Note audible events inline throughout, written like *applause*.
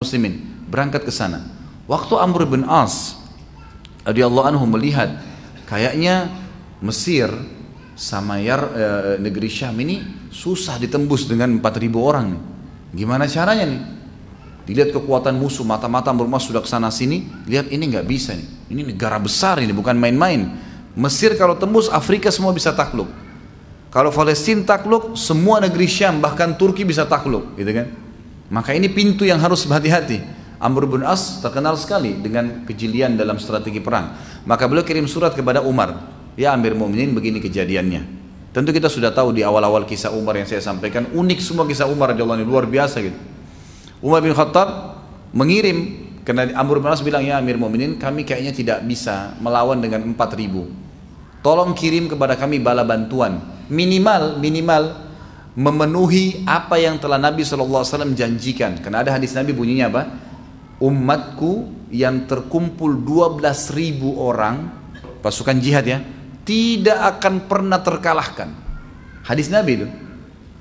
muslimin berangkat ke sana. Waktu Amr bin As radhiyallahu anhu melihat kayaknya Mesir sama Yar, e, negeri Syam ini susah ditembus dengan 4000 orang. Gimana caranya nih? Dilihat kekuatan musuh, mata-mata bermas sudah ke sana sini, lihat ini nggak bisa nih. Ini negara besar ini, bukan main-main. Mesir kalau tembus Afrika semua bisa takluk. Kalau Palestina takluk, semua negeri Syam bahkan Turki bisa takluk, gitu kan? Maka ini pintu yang harus berhati-hati. Amr bin As terkenal sekali dengan kejelian dalam strategi perang. Maka beliau kirim surat kepada Umar. Ya Amir Mu'minin begini kejadiannya. Tentu kita sudah tahu di awal-awal kisah Umar yang saya sampaikan. Unik semua kisah Umar radhiyallahu luar biasa gitu. Umar bin Khattab mengirim karena Amr bin As bilang ya Amir Mu'minin kami kayaknya tidak bisa melawan dengan 4000. Tolong kirim kepada kami bala bantuan. Minimal minimal memenuhi apa yang telah Nabi SAW janjikan. Karena ada hadis Nabi bunyinya apa? Umatku yang terkumpul 12 ribu orang, pasukan jihad ya, tidak akan pernah terkalahkan. Hadis Nabi itu.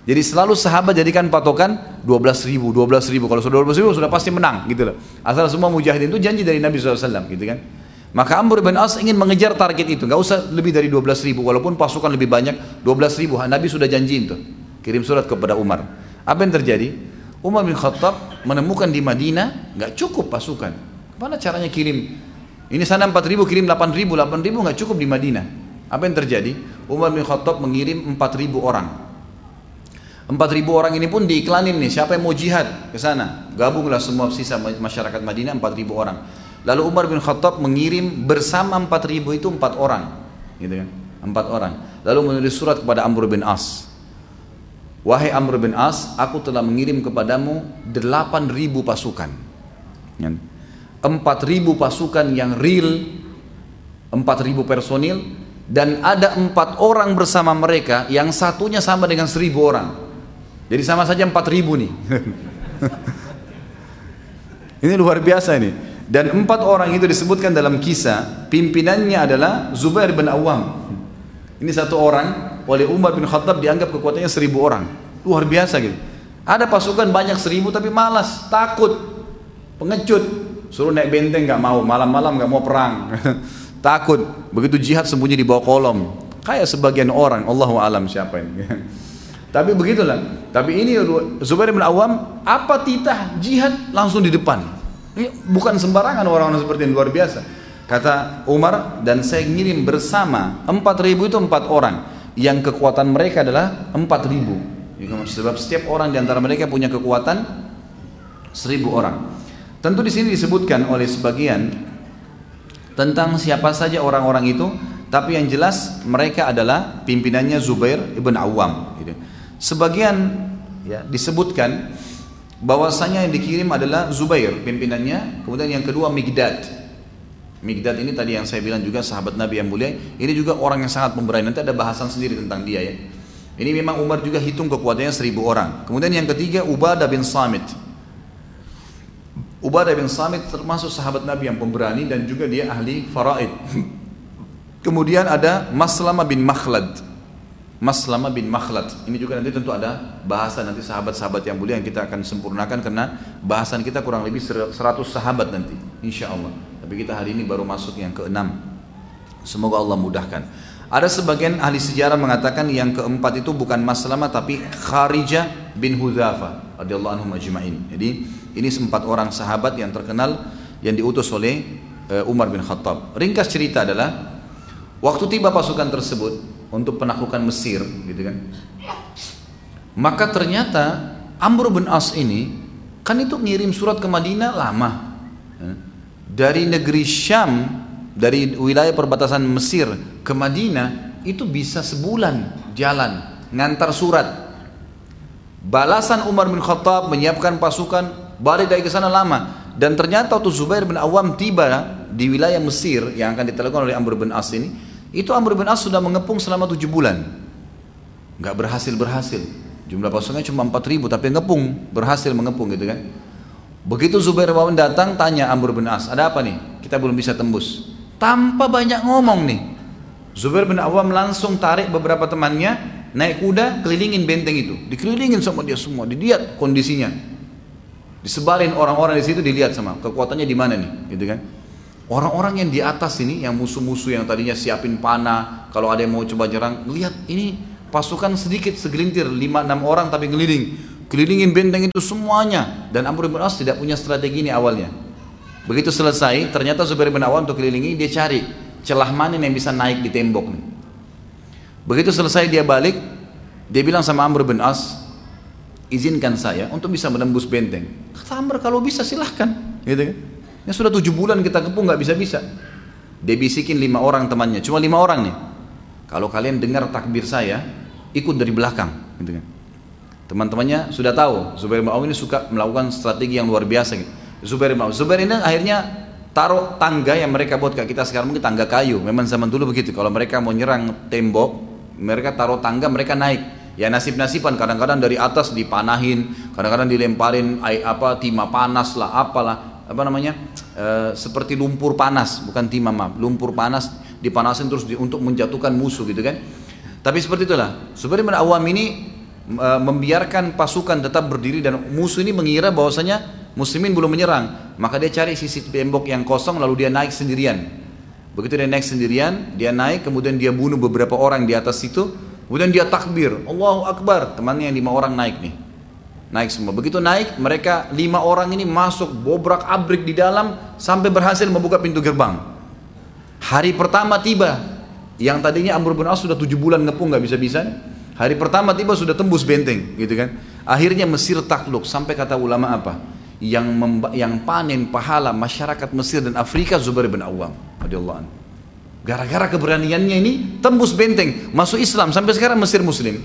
Jadi selalu sahabat jadikan patokan 12 ribu, 12 ribu. Kalau sudah 12 ribu sudah pasti menang gitu loh. Asal semua mujahidin itu janji dari Nabi SAW gitu kan. Maka Amr bin As ingin mengejar target itu. Gak usah lebih dari 12 ribu. Walaupun pasukan lebih banyak 12 ribu. Nabi sudah janji itu. Kirim surat kepada Umar. Apa yang terjadi? Umar bin Khattab menemukan di Madinah nggak cukup pasukan. Mana caranya kirim? Ini sana 4 ribu kirim 8 ribu, 8 ribu nggak cukup di Madinah. Apa yang terjadi? Umar bin Khattab mengirim 4 ribu orang. 4 ribu orang ini pun diiklanin nih, siapa yang mau jihad ke sana? Gabunglah semua sisa masyarakat Madinah 4 ribu orang. Lalu Umar bin Khattab mengirim bersama 4 ribu itu 4 orang. Gitu kan? 4 orang. Lalu menulis surat kepada Amr bin As. Wahai Amr bin As, aku telah mengirim kepadamu 8.000 pasukan. 4.000 pasukan yang real, 4.000 personil, dan ada empat orang bersama mereka yang satunya sama dengan 1.000 orang. Jadi sama saja 4.000 nih. *laughs* ini luar biasa ini. Dan empat orang itu disebutkan dalam kisah, pimpinannya adalah Zubair bin Awam. Ini satu orang oleh Umar bin Khattab dianggap kekuatannya seribu orang. Luar biasa gitu. Ada pasukan banyak seribu tapi malas, takut, pengecut. Suruh naik benteng nggak mau, malam-malam nggak mau perang. *laughs* takut. Begitu jihad sembunyi di bawah kolom. Kayak sebagian orang, Allah alam siapa ini. *laughs* Tapi begitulah. Tapi ini Zubair bin Awam, apa titah jihad langsung di depan. Bukan sembarangan orang-orang seperti ini luar biasa. Kata Umar dan saya ngirim bersama empat ribu itu empat orang yang kekuatan mereka adalah 4000 sebab setiap orang di antara mereka punya kekuatan 1000 orang tentu di sini disebutkan oleh sebagian tentang siapa saja orang-orang itu tapi yang jelas mereka adalah pimpinannya Zubair ibn Awam gitu. sebagian ya disebutkan bahwasanya yang dikirim adalah Zubair pimpinannya kemudian yang kedua Migdad Migdad ini tadi yang saya bilang juga sahabat Nabi yang mulia, ini juga orang yang sangat pemberani. Nanti ada bahasan sendiri tentang dia ya. Ini memang Umar juga hitung kekuatannya seribu orang. Kemudian yang ketiga Ubadah bin Samit. Ubadah bin Samit termasuk sahabat Nabi yang pemberani dan juga dia ahli faraid. *laughs* Kemudian ada Maslama bin Makhlad. Maslama bin Makhlad. Ini juga nanti tentu ada bahasan nanti sahabat-sahabat yang mulia yang kita akan sempurnakan karena bahasan kita kurang lebih 100 sahabat nanti. Insya Allah. Tapi kita hari ini baru masuk yang keenam. Semoga Allah mudahkan. Ada sebagian ahli sejarah mengatakan yang keempat itu bukan Maslama tapi Kharijah bin Hudzafa radhiyallahu anhu majma'in. Jadi ini empat orang sahabat yang terkenal yang diutus oleh eh, Umar bin Khattab. Ringkas cerita adalah waktu tiba pasukan tersebut untuk penaklukan Mesir gitu kan. Maka ternyata Amr bin As ini kan itu ngirim surat ke Madinah lama. Ya dari negeri Syam dari wilayah perbatasan Mesir ke Madinah itu bisa sebulan jalan ngantar surat. Balasan Umar bin Khattab menyiapkan pasukan balik dari ke sana lama. Dan ternyata waktu Zubair bin Awam tiba di wilayah Mesir yang akan ditelepon oleh Amr bin As ini itu Amr bin As sudah mengepung selama tujuh bulan. Nggak berhasil berhasil. Jumlah pasukannya cuma 4 ribu tapi ngepung berhasil mengepung gitu kan. Begitu Zubair bin datang tanya Amr bin As, ada apa nih? Kita belum bisa tembus. Tanpa banyak ngomong nih. Zubair bin Awam langsung tarik beberapa temannya naik kuda kelilingin benteng itu. Dikelilingin sama dia semua, dilihat kondisinya. Disebarin orang-orang di situ dilihat sama kekuatannya di mana nih, gitu kan? Orang-orang yang di atas ini, yang musuh-musuh yang tadinya siapin panah, kalau ada yang mau coba nyerang, lihat ini pasukan sedikit segelintir, 5-6 orang tapi ngeliling. Kelilingin benteng itu semuanya. Dan Amr bin As tidak punya strategi ini awalnya. Begitu selesai, ternyata Zubair bin Awam untuk kelilingi, dia cari celah mana yang bisa naik di tembok nih. Begitu selesai dia balik, dia bilang sama Amr bin As, izinkan saya untuk bisa menembus benteng. Kata Amr, kalau bisa silahkan. Gitu kan. Ya sudah tujuh bulan kita kepung nggak bisa-bisa. Dia bisikin lima orang temannya, cuma lima orang nih. Kalau kalian dengar takbir saya, ikut dari belakang, gitu kan. Teman-temannya sudah tahu, Zubair bin ini suka melakukan strategi yang luar biasa. Gitu. Zubair bin Zubair ini akhirnya taruh tangga yang mereka buat kayak kita sekarang mungkin tangga kayu. Memang zaman dulu begitu. Kalau mereka mau nyerang tembok, mereka taruh tangga, mereka naik. Ya nasib-nasiban. Kadang-kadang dari atas dipanahin, kadang-kadang dilemparin apa timah panas lah, apalah. Apa namanya? E, seperti lumpur panas bukan timah maaf. Lumpur panas dipanasin terus di, untuk menjatuhkan musuh gitu kan? Tapi seperti itulah. Sebenarnya awam ini e, membiarkan pasukan tetap berdiri dan musuh ini mengira bahwasanya muslimin belum menyerang maka dia cari sisi tembok yang kosong lalu dia naik sendirian begitu dia naik sendirian dia naik kemudian dia bunuh beberapa orang di atas itu kemudian dia takbir Allahu Akbar temannya yang lima orang naik nih naik semua. Begitu naik, mereka lima orang ini masuk bobrak abrik di dalam sampai berhasil membuka pintu gerbang. Hari pertama tiba, yang tadinya Amr bin As sudah tujuh bulan ngepung nggak bisa-bisa. Hari pertama tiba sudah tembus benteng, gitu kan? Akhirnya Mesir takluk sampai kata ulama apa? Yang yang panen pahala masyarakat Mesir dan Afrika Zubair bin Awam radhiyallahu Gara-gara keberaniannya ini tembus benteng, masuk Islam sampai sekarang Mesir Muslim.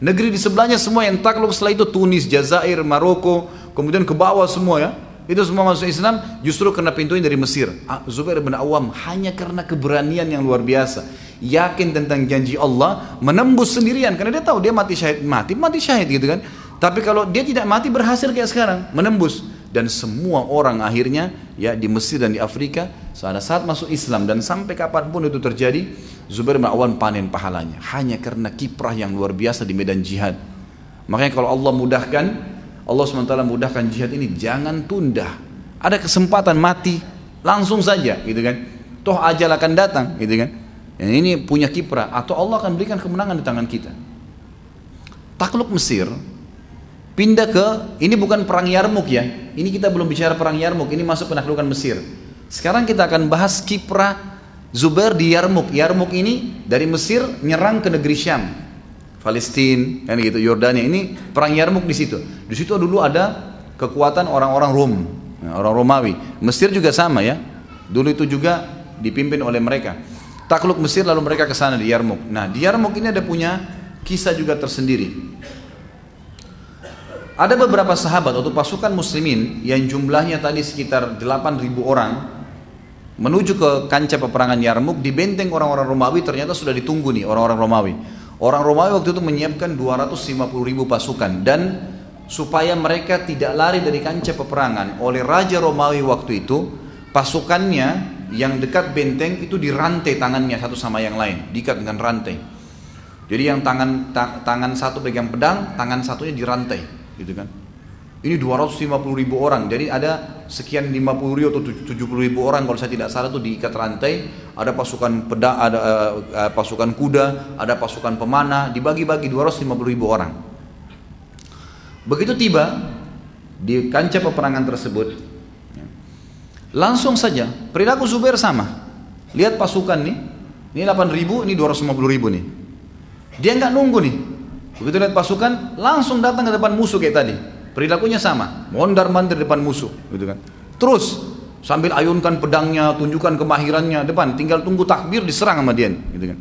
Negeri di sebelahnya semua yang takluk setelah itu Tunis, Jazair, Maroko, kemudian ke bawah semua ya. Itu semua masuk Islam justru karena pintunya dari Mesir. Zubair bin Awam hanya karena keberanian yang luar biasa. Yakin tentang janji Allah, menembus sendirian karena dia tahu dia mati syahid, mati mati syahid gitu kan. Tapi kalau dia tidak mati berhasil kayak sekarang, menembus. Dan semua orang akhirnya ya di Mesir dan di Afrika pada saat masuk Islam dan sampai kapan pun itu terjadi Zubair bin Awan panen pahalanya. Hanya karena kiprah yang luar biasa di medan jihad. Makanya kalau Allah mudahkan Allah SWT mudahkan jihad ini jangan tunda. Ada kesempatan mati langsung saja gitu kan. Toh ajal akan datang gitu kan. Yang ini punya kiprah atau Allah akan berikan kemenangan di tangan kita. Takluk Mesir pindah ke ini bukan perang Yarmuk ya ini kita belum bicara perang Yarmuk ini masuk penaklukan Mesir sekarang kita akan bahas kiprah Zubair di Yarmuk. Yarmuk ini dari Mesir nyerang ke negeri Syam. Palestina, kan gitu, Yordania ini perang Yarmuk di situ. Di situ dulu ada kekuatan orang-orang Rom, ya, orang Romawi. Mesir juga sama ya. Dulu itu juga dipimpin oleh mereka. Takluk Mesir lalu mereka ke sana di Yarmuk. Nah, di Yarmuk ini ada punya kisah juga tersendiri. Ada beberapa sahabat atau pasukan muslimin yang jumlahnya tadi sekitar 8.000 orang menuju ke kancah peperangan Yarmuk di benteng orang-orang Romawi ternyata sudah ditunggu nih orang-orang Romawi. Orang Romawi waktu itu menyiapkan 250 ribu pasukan dan supaya mereka tidak lari dari kancah peperangan oleh Raja Romawi waktu itu pasukannya yang dekat benteng itu dirantai tangannya satu sama yang lain diikat dengan rantai jadi yang tangan ta tangan satu pegang pedang tangan satunya dirantai gitu kan ini 250 ribu orang, jadi ada sekian 50 ribu atau 70 ribu orang kalau saya tidak salah itu diikat rantai. Ada pasukan pedang, ada uh, pasukan kuda, ada pasukan pemanah, dibagi-bagi 250 ribu orang. Begitu tiba di kancah peperangan tersebut, ya, langsung saja perilaku Zubair sama. Lihat pasukan nih, ini 8 ribu, ini 250 ribu nih. Dia nggak nunggu nih. Begitu lihat pasukan, langsung datang ke depan musuh kayak tadi Perilakunya sama, mondar mandir depan musuh, gitu kan. Terus sambil ayunkan pedangnya, tunjukkan kemahirannya depan, tinggal tunggu takbir diserang sama dia, gitu kan.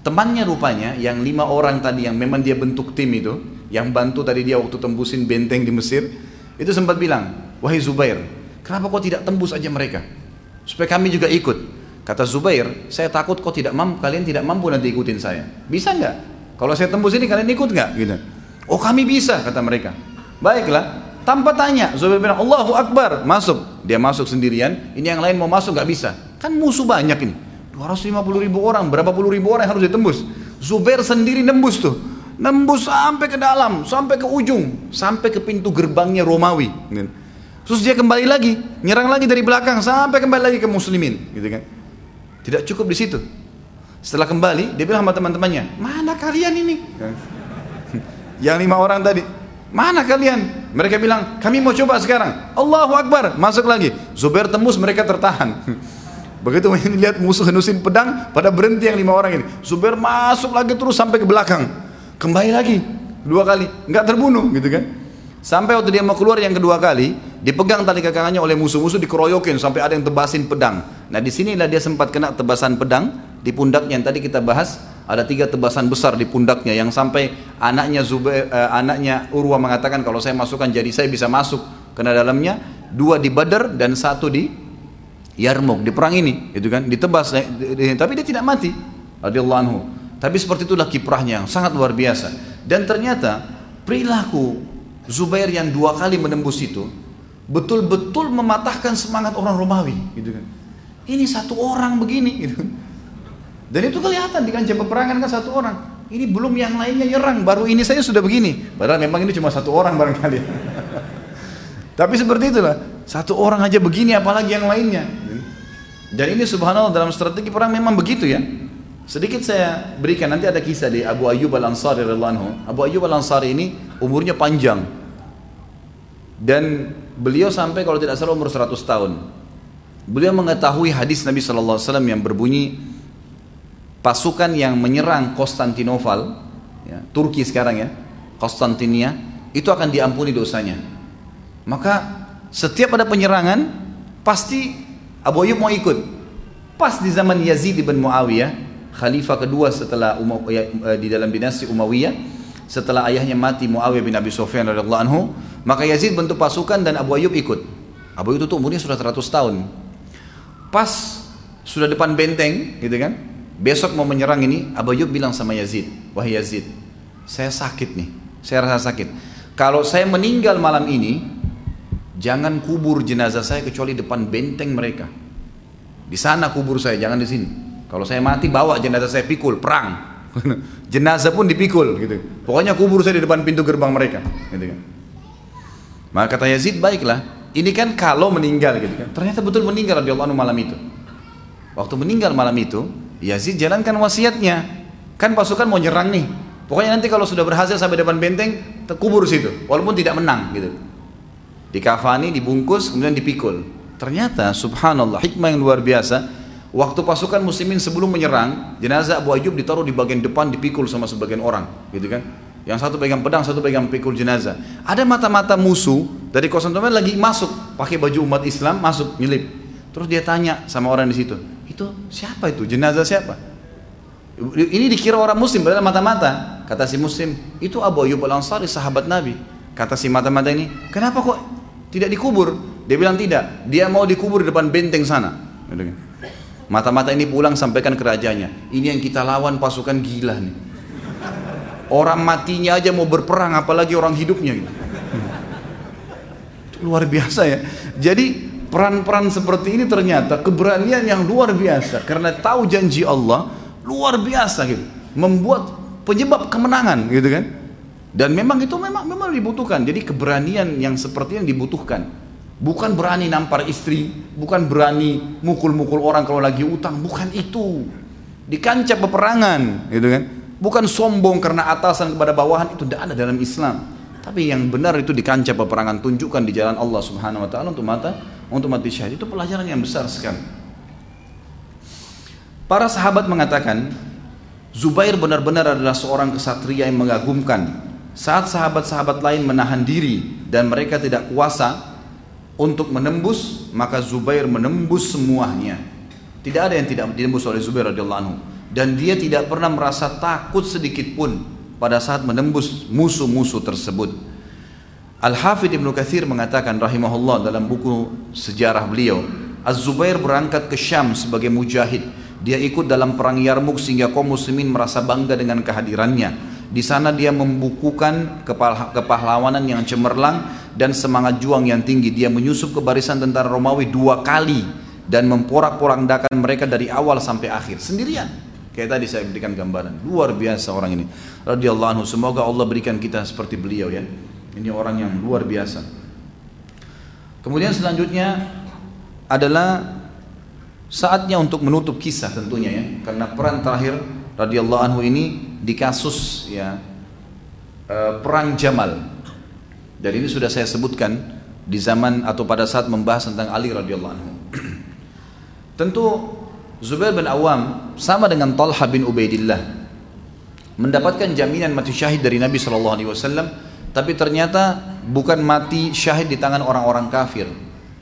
Temannya rupanya yang lima orang tadi yang memang dia bentuk tim itu, yang bantu tadi dia waktu tembusin benteng di Mesir, itu sempat bilang, wahai Zubair, kenapa kau tidak tembus aja mereka? Supaya kami juga ikut. Kata Zubair, saya takut kau tidak mampu, kalian tidak mampu nanti ikutin saya. Bisa nggak? Kalau saya tembus ini kalian ikut nggak? Gitu. Oh kami bisa kata mereka. Baiklah, tanpa tanya Zubair bilang Allahu Akbar masuk. Dia masuk sendirian. Ini yang lain mau masuk gak bisa. Kan musuh banyak ini. 250 ribu orang, berapa puluh ribu orang yang harus ditembus. Zubair sendiri nembus tuh. nembus sampai ke dalam, sampai ke ujung, sampai ke pintu gerbangnya Romawi. Terus dia kembali lagi, nyerang lagi dari belakang sampai kembali lagi ke muslimin, gitu kan. Tidak cukup di situ. Setelah kembali, dia bilang sama teman-temannya, mana kalian ini? *laughs* Yang lima orang tadi, mana kalian? Mereka bilang, kami mau coba sekarang. Allahu Akbar, masuk lagi. Zubair tembus, mereka tertahan. *laughs* Begitu *laughs* lihat musuh henusin pedang, pada berhenti yang lima orang ini. Zubair masuk lagi terus sampai ke belakang. Kembali lagi, dua kali, nggak terbunuh gitu kan. Sampai waktu dia mau keluar yang kedua kali, dipegang tali kakangannya oleh musuh-musuh dikeroyokin sampai ada yang tebasin pedang. Nah di sinilah dia sempat kena tebasan pedang, di pundaknya yang tadi kita bahas ada tiga tebasan besar di pundaknya. Yang sampai anaknya Zubair, eh, anaknya Urwa mengatakan kalau saya masukkan jadi saya bisa masuk. Karena dalamnya dua di Badar dan satu di Yarmuk di perang ini itu kan? Ditebas eh, tapi dia tidak mati radhiyallahu anhu. Tapi seperti itulah kiprahnya yang sangat luar biasa. Dan ternyata perilaku Zubair yang dua kali menembus itu betul-betul mematahkan semangat orang Romawi gitu kan? Ini satu orang begini gitu. kan dan itu kelihatan di kancah peperangan kan satu orang. Ini belum yang lainnya nyerang, baru ini saya sudah begini. Padahal memang ini cuma satu orang barangkali. *laughs* Tapi seperti itulah, satu orang aja begini apalagi yang lainnya. Dan ini subhanallah dalam strategi perang memang begitu ya. Sedikit saya berikan nanti ada kisah di Abu Ayyub Al-Ansari radhiyallahu Abu Ayyub Al-Ansari ini umurnya panjang. Dan beliau sampai kalau tidak salah umur 100 tahun. Beliau mengetahui hadis Nabi sallallahu alaihi wasallam yang berbunyi pasukan yang menyerang Konstantinopel, ya, Turki sekarang ya, Konstantinia, itu akan diampuni dosanya. Maka setiap ada penyerangan, pasti Abu Ayyub mau ikut. Pas di zaman Yazid bin Muawiyah, khalifah kedua setelah ya, eh, di dalam dinasti Umayyah, setelah ayahnya mati Muawiyah bin Abi Sufyan radhiyallahu anhu, maka Yazid bentuk pasukan dan Abu Ayyub ikut. Abu Ayyub itu umurnya sudah 100 tahun. Pas sudah depan benteng, gitu kan? Besok mau menyerang ini, Abu Ayyub bilang sama Yazid, wahai Yazid, saya sakit nih, saya rasa sakit. Kalau saya meninggal malam ini, jangan kubur jenazah saya kecuali depan benteng mereka. Di sana kubur saya, jangan di sini. Kalau saya mati bawa jenazah saya pikul, perang. *laughs* jenazah pun dipikul gitu. Pokoknya kubur saya di depan pintu gerbang mereka, gitu kan. Maka kata Yazid, baiklah. Ini kan kalau meninggal gitu kan. Ternyata betul meninggal anhu malam itu. Waktu meninggal malam itu, Yazid jalankan wasiatnya. Kan pasukan mau nyerang nih. Pokoknya nanti kalau sudah berhasil sampai depan benteng, terkubur situ. Walaupun tidak menang gitu. Dikafani, dibungkus, kemudian dipikul. Ternyata subhanallah hikmah yang luar biasa. Waktu pasukan muslimin sebelum menyerang, jenazah Abu Ayyub ditaruh di bagian depan dipikul sama sebagian orang, gitu kan? Yang satu pegang pedang, satu pegang pikul jenazah. Ada mata-mata musuh dari Konstantinopel lagi masuk, pakai baju umat Islam masuk nyelip. Terus dia tanya sama orang di situ, itu siapa itu? Jenazah siapa? Ini dikira orang muslim padahal mata-mata. Kata si muslim, itu Abu Ayyub al-Ansari sahabat Nabi. Kata si mata-mata ini, kenapa kok tidak dikubur? Dia bilang tidak, dia mau dikubur di depan benteng sana. Mata-mata ini pulang sampaikan ke rajanya. Ini yang kita lawan pasukan gila nih. Orang matinya aja mau berperang, apalagi orang hidupnya. Gitu. Luar biasa ya. Jadi peran-peran seperti ini ternyata keberanian yang luar biasa. Karena tahu janji Allah luar biasa gitu. Membuat penyebab kemenangan gitu kan. Dan memang itu memang memang dibutuhkan. Jadi keberanian yang seperti yang dibutuhkan. Bukan berani nampar istri bukan berani mukul-mukul orang kalau lagi utang. Bukan itu. Di kancah peperangan gitu kan. Bukan sombong karena atasan kepada bawahan itu tidak ada dalam Islam. Tapi yang benar itu di kancah peperangan tunjukkan di jalan Allah Subhanahu wa taala untuk mata untuk mati syahid. Itu pelajaran yang besar sekali. Para sahabat mengatakan Zubair benar-benar adalah seorang kesatria yang mengagumkan. Saat sahabat-sahabat lain menahan diri dan mereka tidak kuasa untuk menembus, maka Zubair menembus semuanya. Tidak ada yang tidak ditembus oleh Zubair radhiyallahu anhu dan dia tidak pernah merasa takut sedikit pun pada saat menembus musuh-musuh tersebut. Al-Hafidh Ibnu Kathir mengatakan rahimahullah dalam buku sejarah beliau, Az-Zubair berangkat ke Syam sebagai mujahid. Dia ikut dalam perang Yarmuk sehingga kaum muslimin merasa bangga dengan kehadirannya. Di sana dia membukukan kepahlawanan yang cemerlang dan semangat juang yang tinggi. Dia menyusup ke barisan tentara Romawi dua kali dan memporak-porandakan mereka dari awal sampai akhir sendirian. Kayak tadi saya berikan gambaran. Luar biasa orang ini. Radhiyallahu anhu. Semoga Allah berikan kita seperti beliau ya. Ini orang yang luar biasa. Kemudian selanjutnya adalah saatnya untuk menutup kisah tentunya ya. Karena peran terakhir radhiyallahu anhu ini di kasus ya eh, perang Jamal. Dan ini sudah saya sebutkan di zaman atau pada saat membahas tentang Ali radhiyallahu anhu. *clears throat* Tentu Zubair bin Awam sama dengan Talha bin Ubaidillah mendapatkan jaminan mati syahid dari Nabi Shallallahu Alaihi Wasallam, tapi ternyata bukan mati syahid di tangan orang-orang kafir,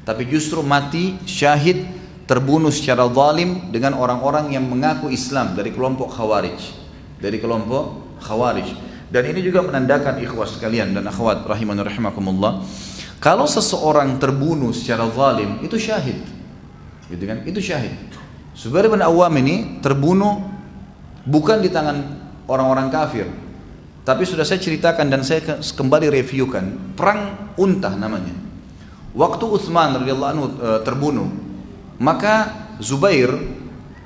tapi justru mati syahid terbunuh secara zalim dengan orang-orang yang mengaku Islam dari kelompok Khawarij, dari kelompok Khawarij. Dan ini juga menandakan ikhwas sekalian dan akhwat rahimani rahimakumullah. Kalau seseorang terbunuh secara zalim itu syahid. Gitu kan? Itu syahid. Zubair bin Awam ini terbunuh bukan di tangan orang-orang kafir. Tapi sudah saya ceritakan dan saya kembali reviewkan perang Untah namanya. Waktu Utsman radhiyallahu anhu e, terbunuh, maka Zubair,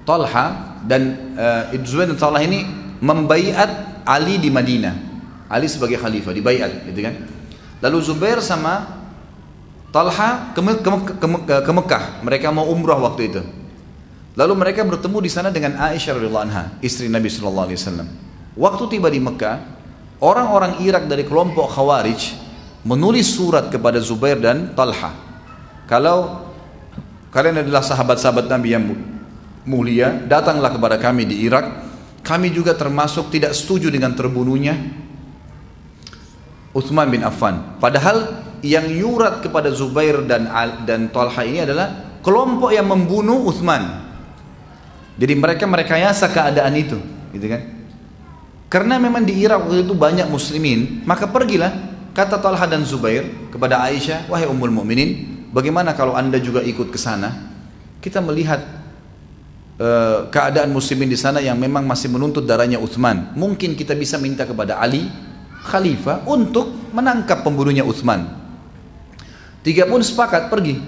Talha dan uh, Zubair dan Talha ini membaiat Ali di Madinah. Ali sebagai khalifah dibaiat, gitu kan? Lalu Zubair sama Talha ke, ke, ke, Mekah. Mereka mau umrah waktu itu. Lalu mereka bertemu di sana dengan Aisyah radhiyallahu anha, istri Nabi wasallam. Waktu tiba di Mekah, orang-orang Irak dari kelompok Khawarij menulis surat kepada Zubair dan Talha. Kalau kalian adalah sahabat-sahabat Nabi yang mulia, datanglah kepada kami di Irak. Kami juga termasuk tidak setuju dengan terbunuhnya Uthman bin Affan. Padahal yang yurat kepada Zubair dan dan Talha ini adalah kelompok yang membunuh Uthman. Jadi mereka merekayasa keadaan itu, gitu kan? Karena memang di Irak waktu itu banyak muslimin, maka pergilah kata Talha dan Zubair kepada Aisyah, "Wahai Ummul Mukminin, bagaimana kalau Anda juga ikut ke sana? Kita melihat uh, keadaan muslimin di sana yang memang masih menuntut darahnya Uthman. Mungkin kita bisa minta kepada Ali khalifah untuk menangkap pembunuhnya Uthman." Tiga pun sepakat pergi.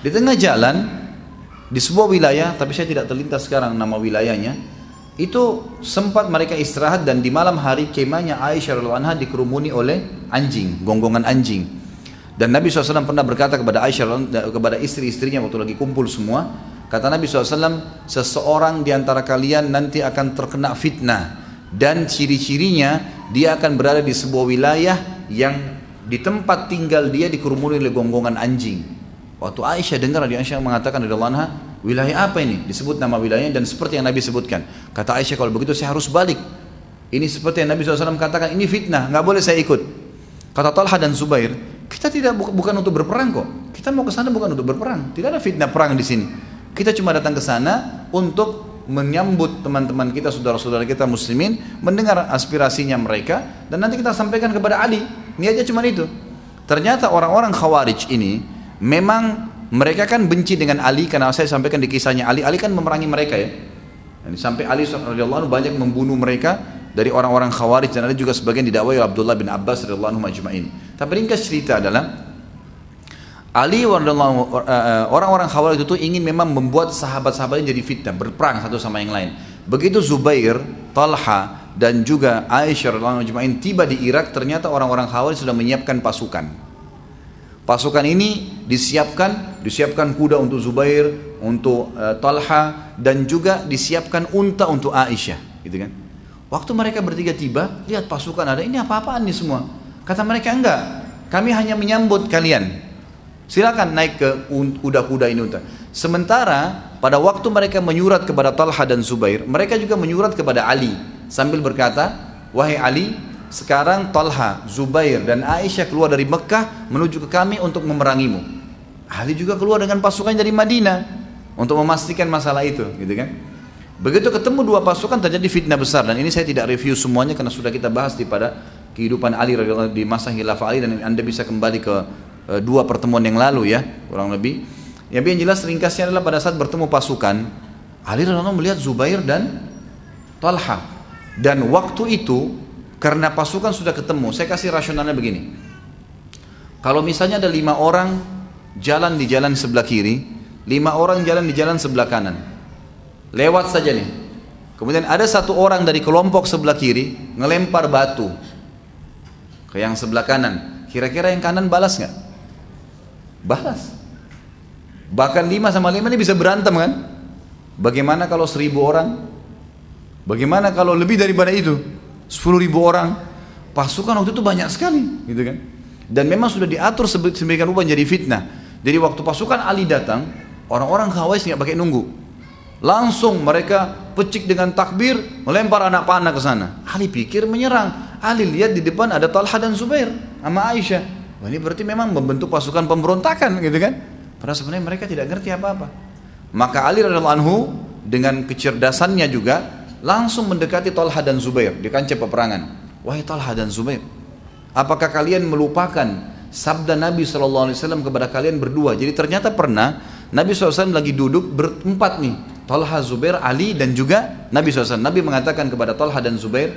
Di tengah jalan di sebuah wilayah, tapi saya tidak terlintas sekarang nama wilayahnya, itu sempat mereka istirahat dan di malam hari kemahnya Aisyah radhiallahu anha dikerumuni oleh anjing, gonggongan anjing. Dan Nabi SAW pernah berkata kepada Aisyah kepada istri-istrinya waktu lagi kumpul semua, kata Nabi SAW, seseorang di antara kalian nanti akan terkena fitnah dan ciri-cirinya dia akan berada di sebuah wilayah yang di tempat tinggal dia dikerumuni oleh gonggongan anjing. Waktu Aisyah dengar Nabi Aisyah mengatakan dari anha, wilayah apa ini? Disebut nama wilayahnya dan seperti yang Nabi sebutkan. Kata Aisyah kalau begitu saya harus balik. Ini seperti yang Nabi SAW katakan, ini fitnah, nggak boleh saya ikut. Kata Talha dan Zubair, kita tidak bukan untuk berperang kok. Kita mau ke sana bukan untuk berperang. Tidak ada fitnah perang di sini. Kita cuma datang ke sana untuk menyambut teman-teman kita, saudara-saudara kita muslimin, mendengar aspirasinya mereka, dan nanti kita sampaikan kepada Ali. Niatnya cuma itu. Ternyata orang-orang khawarij ini, memang mereka kan benci dengan Ali karena saya sampaikan di kisahnya Ali Ali kan memerangi mereka ya dan sampai Ali radhiyallahu banyak membunuh mereka dari orang-orang Khawarij dan ada juga sebagian didakwai Abdullah bin Abbas radhiyallahu anhu majma'in. Tapi ringkas cerita adalah Ali eh, orang-orang Khawarij itu ingin memang membuat sahabat-sahabatnya jadi fitnah, berperang satu sama yang lain. Begitu Zubair, Talha dan juga Aisyah radhiyallahu anhu tiba di Irak, ternyata orang-orang Khawarij sudah menyiapkan pasukan. Pasukan ini disiapkan, disiapkan kuda untuk Zubair, untuk uh, Talha dan juga disiapkan unta untuk Aisyah, gitu kan. Waktu mereka bertiga tiba, lihat pasukan ada, ini apa-apaan nih semua? Kata mereka enggak, kami hanya menyambut kalian. Silakan naik ke kuda-kuda ini unta. Sementara pada waktu mereka menyurat kepada Talha dan Zubair, mereka juga menyurat kepada Ali sambil berkata, "Wahai Ali, sekarang Talha, Zubair dan Aisyah keluar dari Mekah menuju ke kami untuk memerangimu. Ali juga keluar dengan pasukan dari Madinah untuk memastikan masalah itu, gitu kan? Begitu ketemu dua pasukan terjadi fitnah besar dan ini saya tidak review semuanya karena sudah kita bahas di pada kehidupan Ali di masa khilafah Ali dan Anda bisa kembali ke e, dua pertemuan yang lalu ya, kurang lebih. Yang yang jelas ringkasnya adalah pada saat bertemu pasukan, Ali melihat Zubair dan Talha. Dan waktu itu karena pasukan sudah ketemu, saya kasih rasionalnya begini. Kalau misalnya ada lima orang jalan di jalan sebelah kiri, lima orang jalan di jalan sebelah kanan. Lewat saja nih. Kemudian ada satu orang dari kelompok sebelah kiri ngelempar batu ke yang sebelah kanan. Kira-kira yang kanan balas nggak? Balas. Bahkan lima sama lima ini bisa berantem kan? Bagaimana kalau seribu orang? Bagaimana kalau lebih daripada itu? Sepuluh ribu orang? Pasukan waktu itu banyak sekali, gitu kan? Dan memang sudah diatur sebagian rupa jadi fitnah. Jadi waktu pasukan Ali datang, orang-orang Khawarij nggak pakai nunggu. Langsung mereka pecik dengan takbir, melempar anak panah ke sana. Ali pikir menyerang. Ali lihat di depan ada Talha dan Zubair sama Aisyah. Wah, ini berarti memang membentuk pasukan pemberontakan gitu kan? Padahal sebenarnya mereka tidak ngerti apa-apa. Maka Ali radhiallahu anhu dengan kecerdasannya juga langsung mendekati Talha dan Zubair di kancah peperangan. Wahai Talha dan Zubair, apakah kalian melupakan sabda Nabi SAW kepada kalian berdua? Jadi ternyata pernah Nabi SAW lagi duduk berempat nih. Talha, Zubair, Ali dan juga Nabi SAW. Nabi mengatakan kepada Talha dan Zubair,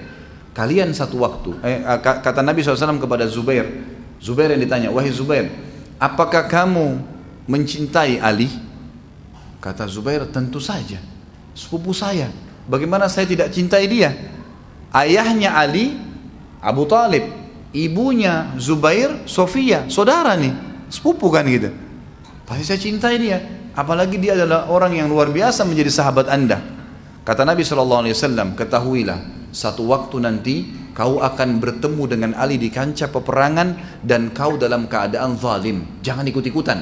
kalian satu waktu. Eh, kata Nabi SAW kepada Zubair, Zubair yang ditanya, wahai Zubair, apakah kamu mencintai Ali? Kata Zubair, tentu saja. Sepupu saya. Bagaimana saya tidak cintai dia? Ayahnya Ali, Abu Talib. Ibunya Zubair, Sofia. Saudara nih. Sepupu kan gitu. Pasti saya cintai dia. Apalagi dia adalah orang yang luar biasa menjadi sahabat anda. Kata Nabi SAW, ketahuilah, satu waktu nanti kau akan bertemu dengan Ali di kancah peperangan dan kau dalam keadaan zalim. Jangan ikut-ikutan.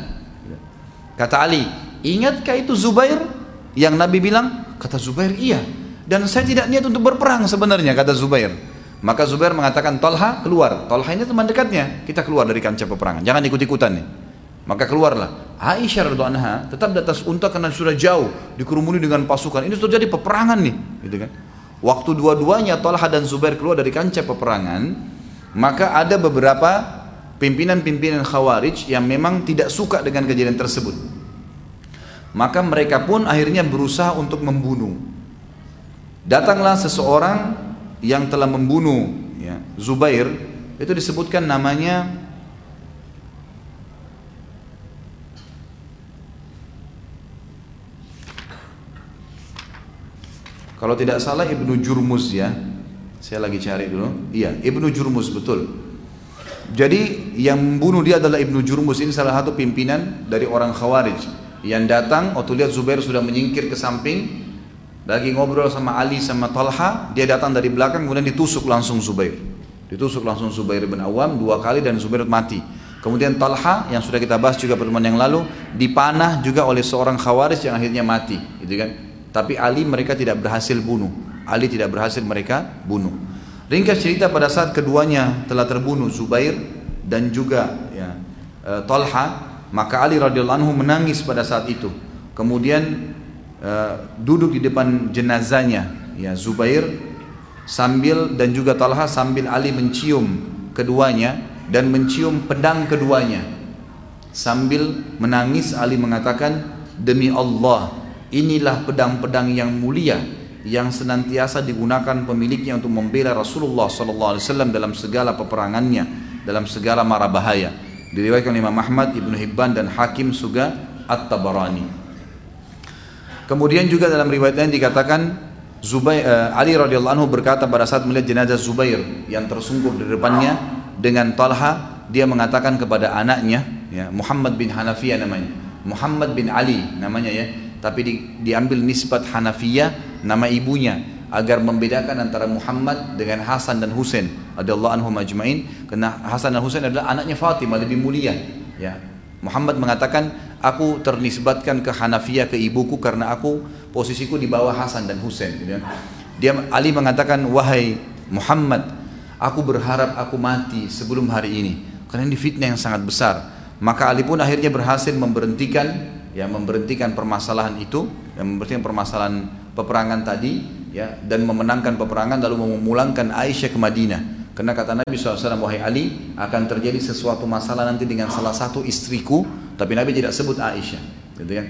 Kata Ali, ingatkah itu Zubair yang Nabi bilang? Kata Zubair, iya. Dan saya tidak niat untuk berperang sebenarnya, kata Zubair. Maka Zubair mengatakan, Talha keluar. Talha ini teman dekatnya. Kita keluar dari kancah peperangan. Jangan ikut-ikutan nih. Maka keluarlah. Aisyah radhiallahu anha tetap di atas unta karena sudah jauh dikerumuni dengan pasukan. Ini terjadi peperangan nih, gitu kan. Waktu dua-duanya Talha dan Zubair keluar dari kancah peperangan, maka ada beberapa pimpinan-pimpinan Khawarij yang memang tidak suka dengan kejadian tersebut. Maka mereka pun akhirnya berusaha untuk membunuh. Datanglah seseorang yang telah membunuh ya, Zubair, itu disebutkan namanya Kalau tidak salah Ibnu Jurmuz ya. Saya lagi cari dulu. Iya, Ibnu Jurmuz betul. Jadi yang membunuh dia adalah Ibnu Jurmus ini salah satu pimpinan dari orang Khawarij yang datang waktu lihat Zubair sudah menyingkir ke samping lagi ngobrol sama Ali sama Talha dia datang dari belakang kemudian ditusuk langsung Zubair. Ditusuk langsung Zubair bin Awam dua kali dan Zubair mati. Kemudian Talha yang sudah kita bahas juga pertemuan yang lalu dipanah juga oleh seorang Khawarij yang akhirnya mati gitu kan? Tapi Ali mereka tidak berhasil bunuh. Ali tidak berhasil mereka bunuh. Ringkas cerita pada saat keduanya telah terbunuh Zubair dan juga ya, e, Talha, maka Ali radhiyallahu anhu menangis pada saat itu. Kemudian e, duduk di depan jenazahnya ya Zubair sambil dan juga Talha sambil Ali mencium keduanya dan mencium pedang keduanya. Sambil menangis Ali mengatakan demi Allah inilah pedang-pedang yang mulia yang senantiasa digunakan pemiliknya untuk membela Rasulullah sallallahu alaihi wasallam dalam segala peperangannya, dalam segala mara bahaya. Diriwayatkan Imam Ahmad, Ibnu Hibban dan Hakim juga At-Tabarani. Kemudian juga dalam riwayat lain dikatakan Zubair, uh, Ali radhiyallahu anhu berkata pada saat melihat jenazah Zubair yang tersungkur di depannya dengan Talha, dia mengatakan kepada anaknya, ya, Muhammad bin Hanafiyah namanya, Muhammad bin Ali namanya ya, tapi di, diambil nisbat Hanafiyah nama ibunya agar membedakan antara Muhammad dengan Hasan dan Husain radhiyallahu anhum ajmain. Karena Hasan dan Husain adalah anaknya Fatimah lebih mulia. Ya. Muhammad mengatakan aku ternisbatkan ke Hanafiyah ke ibuku karena aku posisiku di bawah Hasan dan Husain. Gitu kan. dia Ali mengatakan wahai Muhammad aku berharap aku mati sebelum hari ini karena ini fitnah yang sangat besar. Maka Ali pun akhirnya berhasil memberhentikan ya memberhentikan permasalahan itu yang memberhentikan permasalahan peperangan tadi ya dan memenangkan peperangan lalu memulangkan Aisyah ke Madinah. Karena kata Nabi SAW wahai Ali akan terjadi sesuatu masalah nanti dengan salah satu istriku. Tapi Nabi tidak sebut Aisyah gitu ya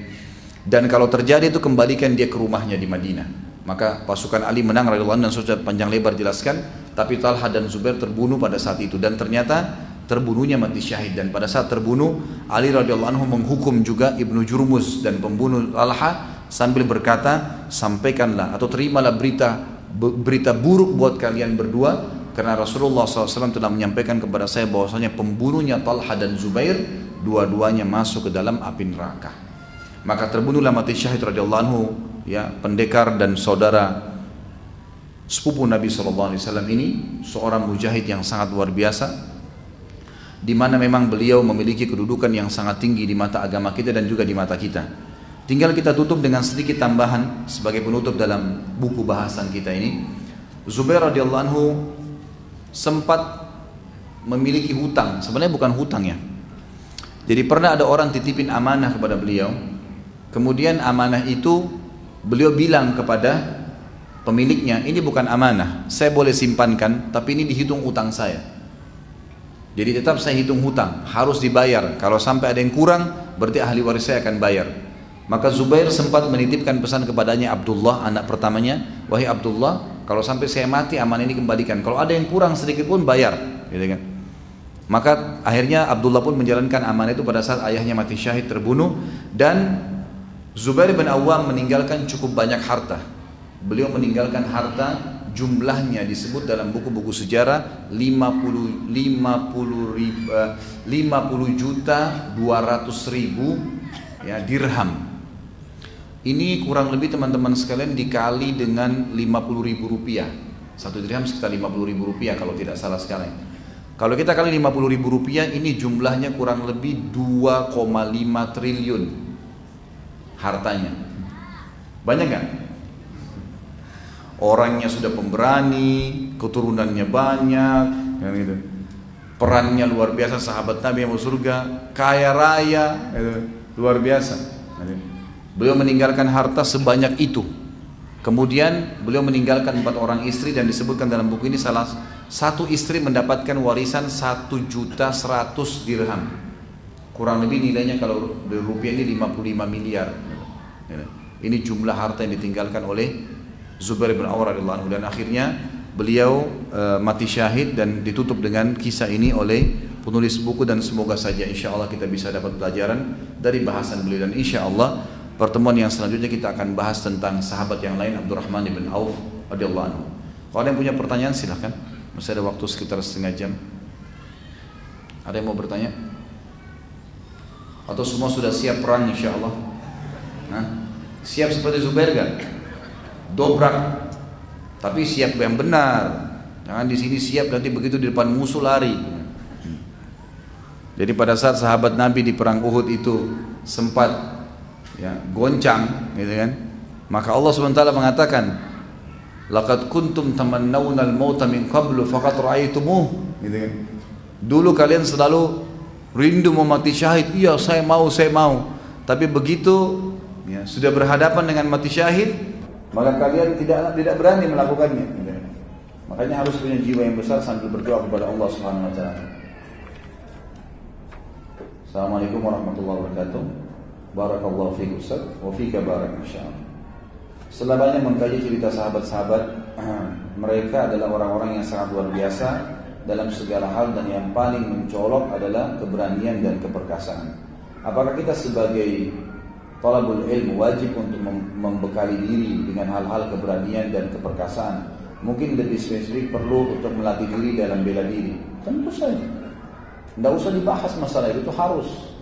dan kalau terjadi itu kembalikan dia ke rumahnya di Madinah. Maka pasukan Ali menang radhiyallahu dan sudah panjang lebar jelaskan tapi Talha dan Zubair terbunuh pada saat itu. Dan ternyata terbunuhnya mati syahid. Dan pada saat terbunuh Ali radhiyallahu anhu menghukum juga Ibnu Jurmuz dan pembunuh Talha sambil berkata, sampaikanlah atau terimalah berita berita buruk buat kalian berdua karena Rasulullah SAW telah menyampaikan kepada saya bahwasanya pembunuhnya Talha dan Zubair dua-duanya masuk ke dalam api neraka. Maka terbunuhlah mati syahid radhiyallahu anhu ya pendekar dan saudara sepupu Nabi SAW ini seorang mujahid yang sangat luar biasa di mana memang beliau memiliki kedudukan yang sangat tinggi di mata agama kita dan juga di mata kita. Tinggal kita tutup dengan sedikit tambahan sebagai penutup dalam buku bahasan kita ini. Zubair radhiyallahu anhu sempat memiliki hutang, sebenarnya bukan hutang ya. Jadi pernah ada orang titipin amanah kepada beliau. Kemudian amanah itu beliau bilang kepada pemiliknya, ini bukan amanah, saya boleh simpankan, tapi ini dihitung utang saya. Jadi tetap saya hitung hutang, harus dibayar. Kalau sampai ada yang kurang, berarti ahli waris saya akan bayar. Maka Zubair sempat menitipkan pesan kepadanya Abdullah, anak pertamanya, wahai Abdullah, kalau sampai saya mati aman ini kembalikan. Kalau ada yang kurang sedikit pun bayar, gitu kan. Maka akhirnya Abdullah pun menjalankan amanah itu pada saat ayahnya mati syahid terbunuh dan Zubair bin Awam meninggalkan cukup banyak harta. Beliau meninggalkan harta jumlahnya disebut dalam buku-buku sejarah 50 50 ribu, 50 juta 200 ribu ya dirham. Ini kurang lebih teman-teman sekalian dikali dengan 50 ribu rupiah. Satu dirham sekitar 50 ribu rupiah kalau tidak salah sekarang. Kalau kita kali 50 ribu rupiah ini jumlahnya kurang lebih 2,5 triliun hartanya. Banyak kan? orangnya sudah pemberani, keturunannya banyak, kan gitu. Perannya luar biasa sahabat Nabi yang surga, kaya raya, gitu. luar biasa. Beliau meninggalkan harta sebanyak itu. Kemudian beliau meninggalkan empat orang istri dan disebutkan dalam buku ini salah satu istri mendapatkan warisan satu juta seratus dirham. Kurang lebih nilainya kalau rupiah ini 55 miliar. Ini jumlah harta yang ditinggalkan oleh Zubair bin Awar radhiyallahu dan akhirnya beliau e, mati syahid dan ditutup dengan kisah ini oleh penulis buku dan semoga saja insya Allah kita bisa dapat pelajaran dari bahasan beliau dan insya Allah pertemuan yang selanjutnya kita akan bahas tentang sahabat yang lain Abdurrahman bin Auf radhiyallahu anhu. Kalau ada yang punya pertanyaan silahkan. Masih ada waktu sekitar setengah jam. Ada yang mau bertanya? Atau semua sudah siap perang insya Allah? Nah, siap seperti Zubair gak? dobrak tapi siap yang benar jangan di sini siap nanti begitu di depan musuh lari jadi pada saat sahabat Nabi di perang Uhud itu sempat ya goncang gitu kan maka Allah SWT mengatakan laqad kuntum tamannawna al-mauta min qablu faqad ra'aytumuh gitu kan dulu kalian selalu rindu mau mati syahid iya saya mau saya mau tapi begitu ya, sudah berhadapan dengan mati syahid maka kalian tidak tidak berani melakukannya. Makanya harus punya jiwa yang besar sambil berdoa kepada Allah Subhanahu wa taala. Assalamualaikum warahmatullahi wabarakatuh. Barakallahu fiik Ustaz wa fika barak insyaallah. Setelah banyak mengkaji cerita sahabat-sahabat, *clears throat* mereka adalah orang-orang yang sangat luar biasa dalam segala hal dan yang paling mencolok adalah keberanian dan keperkasaan. Apakah kita sebagai Talabul ilmu wajib untuk membekali diri dengan hal-hal keberanian dan keperkasaan. Mungkin lebih spesifik perlu untuk melatih diri dalam bela diri. Tentu saja. Tidak usah dibahas masalah itu, itu harus.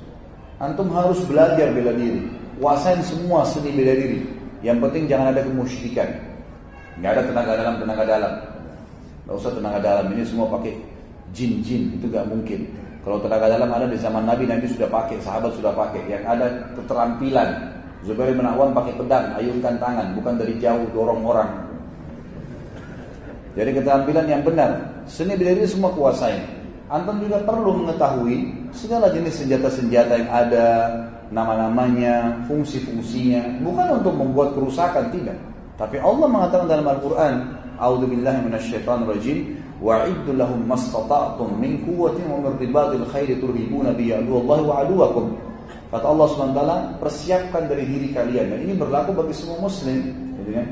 Antum harus belajar bela diri. Kuasain semua seni bela diri. Yang penting jangan ada kemusyrikan. Nggak ada tenaga dalam, tenaga dalam. Tidak usah tenaga dalam. Ini semua pakai jin-jin. Itu gak mungkin. Kalau tenaga dalam ada di zaman Nabi, Nabi sudah pakai, sahabat sudah pakai. Yang ada keterampilan. Zubair bin pakai pedang, ayunkan tangan, bukan dari jauh dorong orang. Jadi keterampilan yang benar. Seni bela diri semua kuasai. Antum juga perlu mengetahui segala jenis senjata-senjata yang ada, nama-namanya, fungsi-fungsinya. Bukan untuk membuat kerusakan, tidak. Tapi Allah mengatakan dalam Al-Quran, A'udzubillahi minasyaitonirrajim wa'iddu lahum mastata'tum min quwwatin wa min ribatil khairi turhibuna bi aduwallahi wa aduwakum. Kata Allah SWT, persiapkan dari diri kalian. Dan ini berlaku bagi semua muslim. Gitu kan?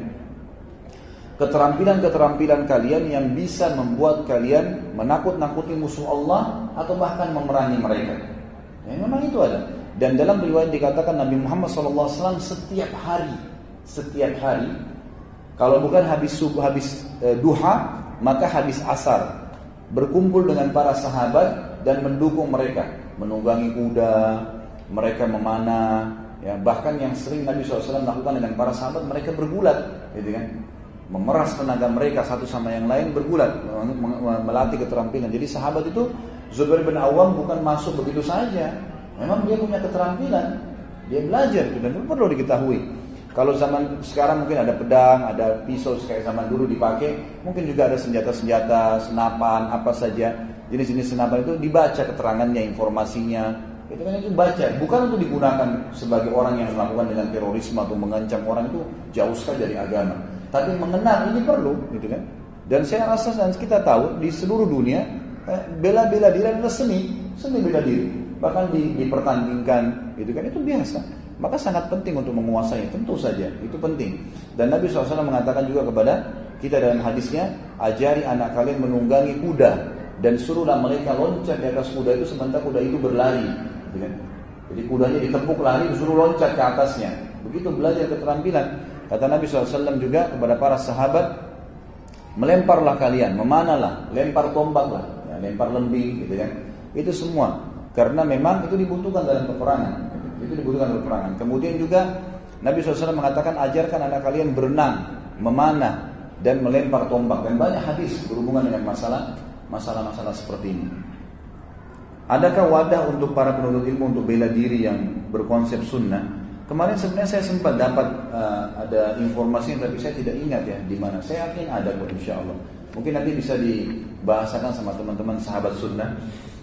Keterampilan-keterampilan kalian yang bisa membuat kalian menakut-nakuti musuh Allah atau bahkan memerangi mereka. Ya, memang itu ada. Dan dalam riwayat dikatakan Nabi Muhammad SAW setiap hari setiap hari. Kalau bukan habis subuh, habis e, duha, maka habis asar. Berkumpul dengan para sahabat dan mendukung mereka, menunggangi kuda, mereka memanah, ya bahkan yang sering Nabi SAW lakukan dengan para sahabat mereka bergulat, gitu kan? Memeras tenaga mereka satu sama yang lain bergulat, melatih keterampilan. Jadi sahabat itu Zubair bin Awam bukan masuk begitu saja, memang dia punya keterampilan, dia belajar dan itu perlu diketahui. Kalau zaman sekarang mungkin ada pedang, ada pisau kayak zaman dulu dipakai, mungkin juga ada senjata-senjata, senapan, apa saja jenis-jenis senapan itu dibaca keterangannya, informasinya. Itu kan itu baca, bukan untuk digunakan sebagai orang yang melakukan dengan terorisme atau mengancam orang itu jauh sekali dari agama. Tapi mengenal ini perlu, gitu kan? Dan saya rasa dan kita tahu di seluruh dunia eh, bela-bela diri adalah seni, seni bela diri. Bahkan di, dipertandingkan, gitu kan? Itu biasa. Maka sangat penting untuk menguasai, tentu saja, itu penting. Dan Nabi SAW mengatakan juga kepada kita dalam hadisnya, ajari anak kalian menunggangi kuda dan suruhlah mereka loncat di atas kuda itu sementara kuda itu berlari. Jadi kudanya ditepuk lari, disuruh loncat ke atasnya. Begitu belajar keterampilan. Kata Nabi SAW juga kepada para sahabat, melemparlah kalian, memanalah, lempar tombaklah, ya, lempar lembing, gitu kan. Itu semua karena memang itu dibutuhkan dalam peperangan. Itu dibutuhkan dalam peperangan. Kemudian juga Nabi SAW mengatakan ajarkan anak kalian berenang, memanah, dan melempar tombak. Dan banyak hadis berhubungan dengan masalah masalah-masalah seperti ini. Adakah wadah untuk para penuntut ilmu untuk bela diri yang berkonsep sunnah? Kemarin sebenarnya saya sempat dapat uh, ada informasi tapi saya tidak ingat ya di mana. Saya yakin ada kok insya Allah. Mungkin nanti bisa dibahasakan sama teman-teman sahabat sunnah.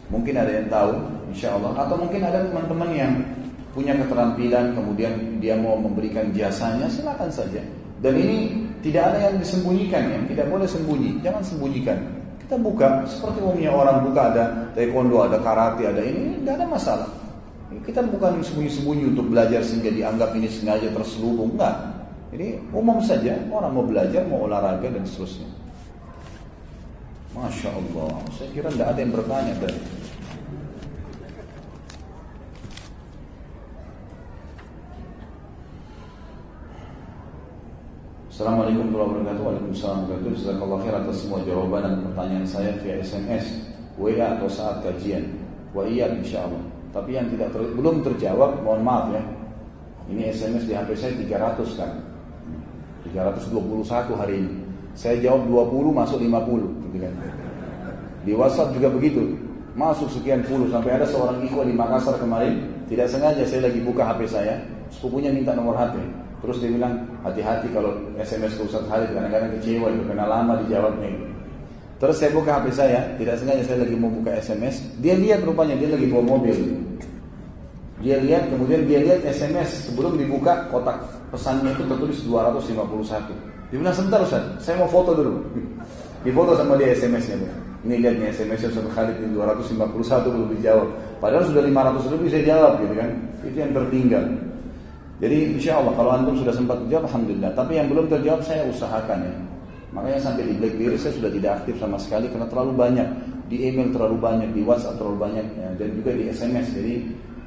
Mungkin ada yang tahu insya Allah. Atau mungkin ada teman-teman yang punya keterampilan kemudian dia mau memberikan jasanya silakan saja dan ini tidak ada yang disembunyikan ya tidak boleh sembunyi jangan sembunyikan kita buka seperti umumnya orang buka ada taekwondo ada karate ada ini tidak ada masalah kita bukan sembunyi-sembunyi untuk belajar sehingga dianggap ini sengaja terselubung enggak ini umum saja orang mau belajar mau olahraga dan seterusnya Masya Allah saya kira tidak ada yang bertanya tadi Assalamualaikum warahmatullahi wabarakatuh. Waalaikumsalam warahmatullahi wabarakatuh. Jazakallah khair atas semua jawaban dan pertanyaan saya via SMS, WA atau saat kajian. Wa iya insyaallah. Tapi yang tidak ter, belum terjawab, mohon maaf ya. Ini SMS di HP saya 300 kan. 321 hari ini. Saya jawab 20 masuk 50 gitu kan. Di WhatsApp juga begitu. Masuk sekian puluh sampai ada seorang ikhwan di Makassar kemarin tidak sengaja saya lagi buka HP saya, sepupunya minta nomor HP Terus dia bilang, hati-hati kalau SMS ke Ustaz Khalid, kadang-kadang kecewa, itu karena lama dijawabnya. Terus saya buka HP saya, tidak sengaja saya lagi mau buka SMS, dia lihat rupanya dia lagi bawa mobil. Dia lihat, kemudian dia lihat SMS sebelum dibuka kotak pesannya itu tertulis 251. Dia bilang, sebentar Ustaz, saya mau foto dulu. *laughs* Difoto sama dia SMS-nya. Ini lihat nih SMS-nya Ustaz Khalid ini 251 belum dijawab. Padahal sudah 500 lebih saya jawab gitu kan. Itu yang tertinggal. Jadi insya Allah kalau antum sudah sempat dijawab, alhamdulillah. Tapi yang belum terjawab saya usahakan ya. Makanya sampai di BlackBerry saya sudah tidak aktif sama sekali karena terlalu banyak di email terlalu banyak, di WhatsApp terlalu banyak ya, dan juga di SMS. Jadi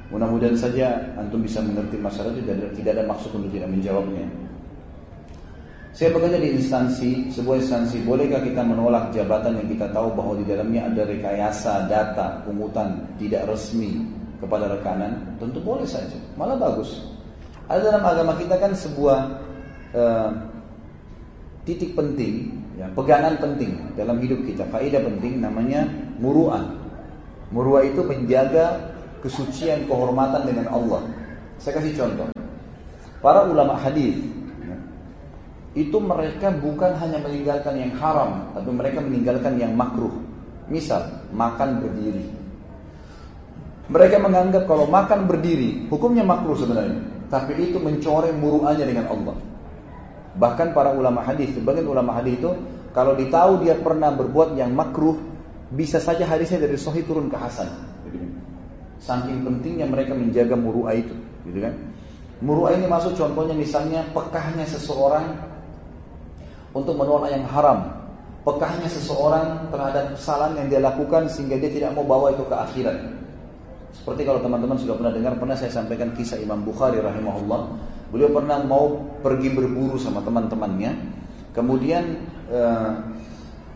mudah-mudahan saja antum bisa mengerti masalah itu dan tidak ada maksud untuk tidak menjawabnya. Saya bekerja di instansi, sebuah instansi, bolehkah kita menolak jabatan yang kita tahu bahwa di dalamnya ada rekayasa data pungutan tidak resmi kepada rekanan? Tentu boleh saja, malah bagus. Ada dalam agama kita kan sebuah uh, titik penting, ya, pegangan penting dalam hidup kita, faedah penting namanya muru'ah. Muru'ah itu menjaga kesucian kehormatan dengan Allah. Saya kasih contoh. Para ulama hadis ya, itu mereka bukan hanya meninggalkan yang haram, tapi mereka meninggalkan yang makruh. Misal, makan berdiri. Mereka menganggap kalau makan berdiri, hukumnya makruh sebenarnya tapi itu mencoreng muruannya dengan Allah. Bahkan para ulama hadis, sebagian ulama hadis itu kalau ditahu dia pernah berbuat yang makruh, bisa saja hadisnya dari sahih turun ke hasan. Gitu kan. Saking pentingnya mereka menjaga muruah itu, gitu kan? Muruah ini masuk contohnya misalnya pekahnya seseorang untuk menolak yang haram, pekahnya seseorang terhadap kesalahan yang dia lakukan sehingga dia tidak mau bawa itu ke akhirat. Seperti kalau teman-teman sudah pernah dengar, pernah saya sampaikan kisah Imam Bukhari rahimahullah. Beliau pernah mau pergi berburu sama teman-temannya. Kemudian eh,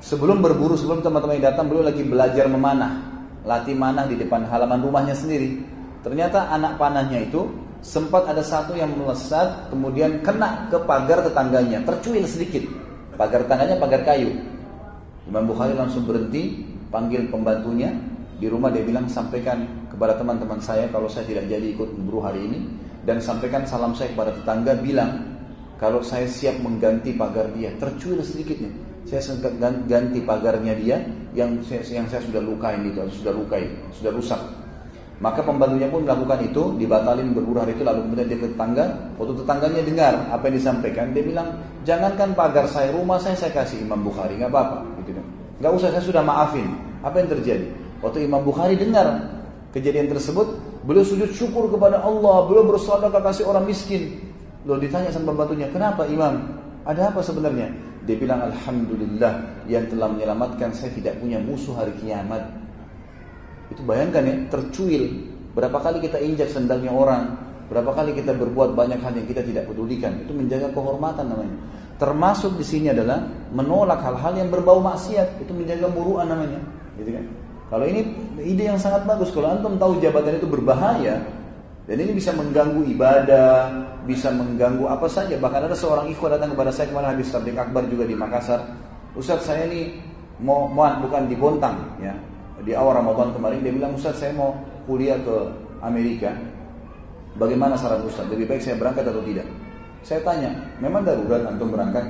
sebelum berburu, sebelum teman-temannya datang, beliau lagi belajar memanah, latih manah di depan halaman rumahnya sendiri. Ternyata anak panahnya itu sempat ada satu yang melesat, kemudian kena ke pagar tetangganya, tercuil sedikit. Pagar tetangganya pagar kayu. Imam Bukhari langsung berhenti, panggil pembantunya di rumah dia bilang sampaikan kepada teman-teman saya kalau saya tidak jadi ikut berburu hari ini dan sampaikan salam saya kepada tetangga bilang kalau saya siap mengganti pagar dia. Tercuil sedikit nih saya ganti pagarnya dia yang saya, yang saya sudah lukain itu sudah lukai sudah rusak. Maka pembantunya pun melakukan itu dibatalin berburu hari itu lalu kemudian dia ke tetangga waktu tetangganya dengar apa yang disampaikan dia bilang jangankan pagar saya rumah saya saya kasih Imam Bukhari nggak apa-apa gitu kan. Nggak usah saya sudah maafin apa yang terjadi. Waktu Imam Bukhari dengar kejadian tersebut, beliau sujud syukur kepada Allah, beliau bersedekah kasih orang miskin. Lalu ditanya sama pembantunya, kenapa Imam? Ada apa sebenarnya? Dia bilang, Alhamdulillah yang telah menyelamatkan saya tidak punya musuh hari kiamat. Itu bayangkan ya, tercuil. Berapa kali kita injak sendalnya orang, berapa kali kita berbuat banyak hal yang kita tidak pedulikan. Itu menjaga kehormatan namanya. Termasuk di sini adalah menolak hal-hal yang berbau maksiat. Itu menjaga muruan namanya. Gitu kan? Kalau ini ide yang sangat bagus. Kalau antum tahu jabatan itu berbahaya dan ini bisa mengganggu ibadah, bisa mengganggu apa saja. Bahkan ada seorang ikhwan datang kepada saya kemarin habis tablik akbar juga di Makassar. Ustaz saya ini mau, mau bukan di Bontang ya. Di awal Ramadan kemarin dia bilang Ustaz saya mau kuliah ke Amerika. Bagaimana saran Ustaz? Lebih baik saya berangkat atau tidak? Saya tanya, memang darurat antum berangkat?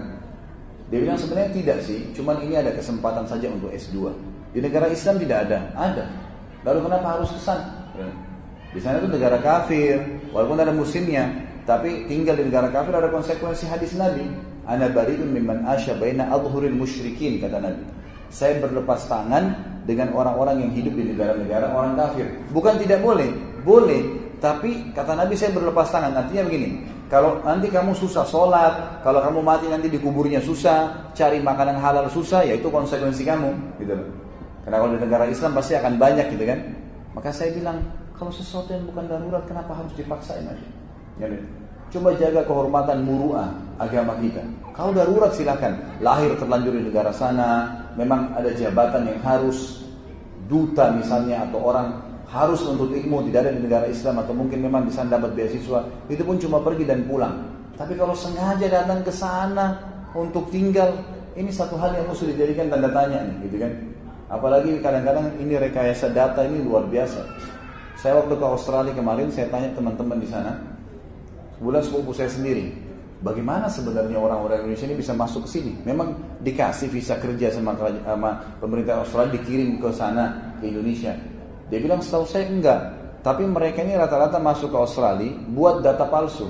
Dia bilang sebenarnya tidak sih, cuman ini ada kesempatan saja untuk S2. Di negara Islam tidak ada, ada. Lalu kenapa harus ke sana? Di sana itu negara kafir, walaupun ada musimnya, tapi tinggal di negara kafir ada konsekuensi hadis Nabi. Ana bariun mimman asya baina adhuril musyrikin kata Nabi. Saya berlepas tangan dengan orang-orang yang hidup di negara-negara orang kafir. Bukan tidak boleh, boleh. Tapi kata Nabi saya berlepas tangan. Artinya begini, kalau nanti kamu susah sholat, kalau kamu mati nanti di kuburnya susah, cari makanan halal susah, ya itu konsekuensi kamu. Gitu karena kalau di negara Islam pasti akan banyak gitu kan. Maka saya bilang, kalau sesuatu yang bukan darurat kenapa harus dipaksain aja? Ya, coba jaga kehormatan muruah agama kita. Kalau darurat silakan. Lahir terlanjur di negara sana, memang ada jabatan yang harus duta misalnya atau orang harus untuk ilmu tidak ada di negara Islam atau mungkin memang di sana dapat beasiswa, itu pun cuma pergi dan pulang. Tapi kalau sengaja datang ke sana untuk tinggal, ini satu hal yang harus dijadikan tanda tanya nih, gitu kan? Apalagi kadang-kadang ini rekayasa data ini luar biasa. Saya waktu ke Australia kemarin, saya tanya teman-teman di sana, sebulan sepupu saya sendiri, bagaimana sebenarnya orang-orang Indonesia ini bisa masuk ke sini? Memang dikasih visa kerja sama, sama pemerintah Australia dikirim ke sana ke Indonesia. Dia bilang setahu saya enggak, tapi mereka ini rata-rata masuk ke Australia buat data palsu,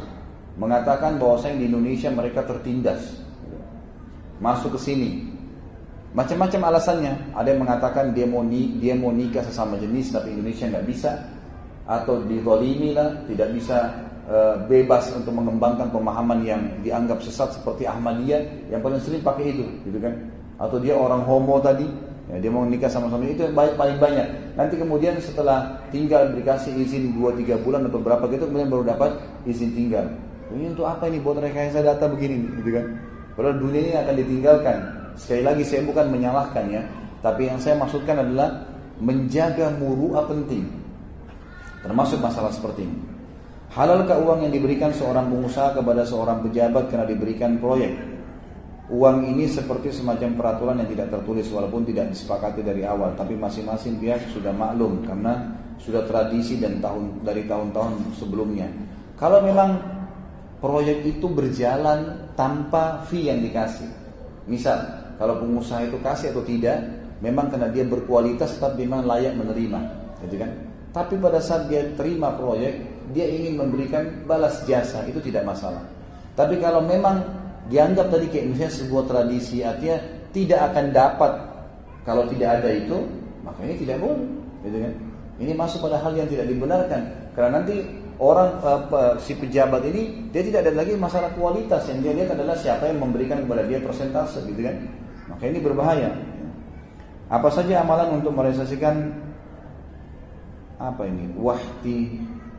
mengatakan bahwa saya di Indonesia mereka tertindas, masuk ke sini, Macam-macam alasannya. Ada yang mengatakan dia mau ni, dia mau nikah sesama jenis tapi Indonesia nggak bisa, atau didolimi lah, tidak bisa uh, bebas untuk mengembangkan pemahaman yang dianggap sesat seperti Ahmadiyah yang paling sering pakai itu, gitu kan? Atau dia orang homo tadi, ya, dia mau nikah sama sama itu yang baik paling banyak. Nanti kemudian setelah tinggal dikasih izin 2-3 bulan atau berapa gitu kemudian baru dapat izin tinggal. Ini untuk apa ini buat rekayasa data begini, gitu kan? Padahal dunia ini akan ditinggalkan Sekali lagi saya bukan menyalahkan ya, tapi yang saya maksudkan adalah menjaga muruah penting. Termasuk masalah seperti ini. Halalkah uang yang diberikan seorang pengusaha kepada seorang pejabat karena diberikan proyek? Uang ini seperti semacam peraturan yang tidak tertulis walaupun tidak disepakati dari awal, tapi masing-masing pihak sudah maklum karena sudah tradisi dan tahun dari tahun-tahun sebelumnya. Kalau memang proyek itu berjalan tanpa fee yang dikasih, misal kalau pengusaha itu kasih atau tidak, memang karena dia berkualitas tetap memang layak menerima, gitu kan? Tapi pada saat dia terima proyek, dia ingin memberikan balas jasa, itu tidak masalah. Tapi kalau memang dianggap tadi kayak misalnya sebuah tradisi, artinya tidak akan dapat kalau tidak ada itu, maka ini tidak boleh, gitu kan? Ini masuk pada hal yang tidak dibenarkan, karena nanti orang uh, si pejabat ini dia tidak ada lagi masalah kualitas yang dia lihat adalah siapa yang memberikan kepada dia persentase gitu kan maka ini berbahaya. Apa saja amalan untuk merealisasikan apa ini?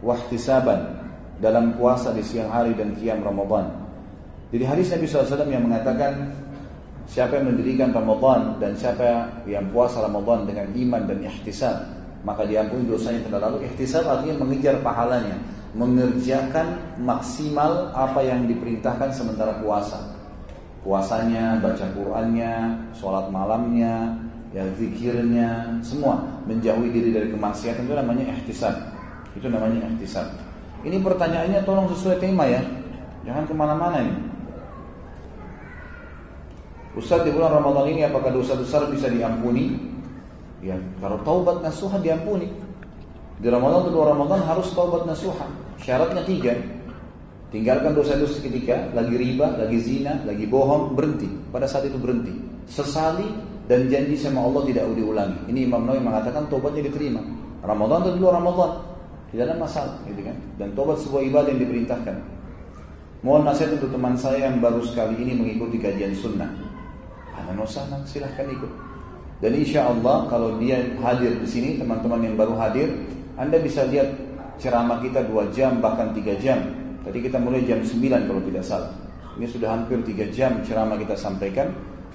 Wahti saban dalam puasa di siang hari dan qiyam Ramadan. Jadi hadis Nabi SAW yang mengatakan siapa yang mendirikan Ramadan dan siapa yang puasa Ramadan dengan iman dan ihtisab maka diampuni dosanya telah lalu. Ihtisab artinya mengejar pahalanya, mengerjakan maksimal apa yang diperintahkan sementara puasa. Puasanya, baca Qur'annya, sholat malamnya, ya zikirnya, semua menjauhi diri dari kemaksiatan itu namanya ihtisab. Itu namanya ihtisab. Ini pertanyaannya tolong sesuai tema ya, jangan ke mana-mana ini. Ustaz di bulan Ramadan ini apakah dosa besar bisa diampuni? Ya, kalau taubat nasuha diampuni. Di Ramadan luar Ramadan harus taubat nasuha. Syaratnya tiga. Tinggalkan dosa-dosa ketika lagi riba, lagi zina, lagi bohong, berhenti. Pada saat itu berhenti. Sesali dan janji sama Allah tidak diulangi. Ini Imam Nawawi mengatakan tobatnya diterima. Ramadan atau luar Ramadan tidak ada masalah, gitu kan? Dan tobat sebuah ibadah yang diperintahkan. Mohon nasihat untuk teman saya yang baru sekali ini mengikuti kajian sunnah. Ahlan sana silahkan ikut. Dan insya Allah kalau dia hadir di sini, teman-teman yang baru hadir, Anda bisa lihat ceramah kita dua jam bahkan tiga jam. Tadi kita mulai jam 9 kalau tidak salah. Ini sudah hampir tiga jam ceramah kita sampaikan.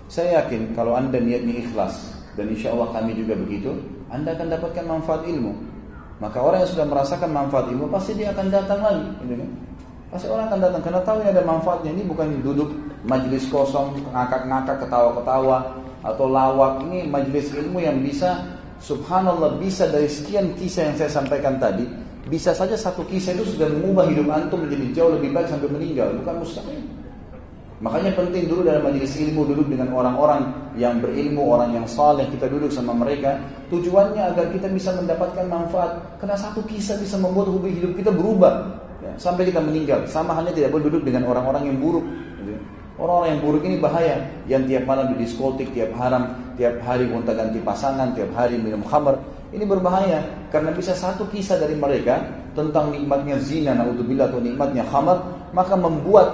Saya yakin kalau Anda niatnya ikhlas dan insya Allah kami juga begitu, Anda akan dapatkan manfaat ilmu. Maka orang yang sudah merasakan manfaat ilmu pasti dia akan datang lagi, gitu kan? Pasti orang akan datang karena tahu ini ada manfaatnya. Ini bukan duduk majelis kosong, ngakak-ngakak, ketawa-ketawa atau lawak. Ini majelis ilmu yang bisa, subhanallah bisa dari sekian kisah yang saya sampaikan tadi, bisa saja satu kisah itu sudah mengubah hidup antum menjadi jauh lebih baik sampai meninggal. Bukan mustahil. Makanya penting dulu dalam majelis ilmu duduk dengan orang-orang yang berilmu, orang yang saleh, kita duduk sama mereka. Tujuannya agar kita bisa mendapatkan manfaat. Karena satu kisah bisa membuat hidup kita berubah ya, sampai kita meninggal. Sama halnya tidak boleh duduk dengan orang-orang yang buruk. Gitu. Orang-orang yang buruk ini bahaya. Yang tiap malam di diskotik, tiap haram, tiap hari gonta ganti pasangan, tiap hari minum khamar. Ini berbahaya karena bisa satu kisah dari mereka tentang nikmatnya zina, naudzubillah atau nikmatnya khamar, maka membuat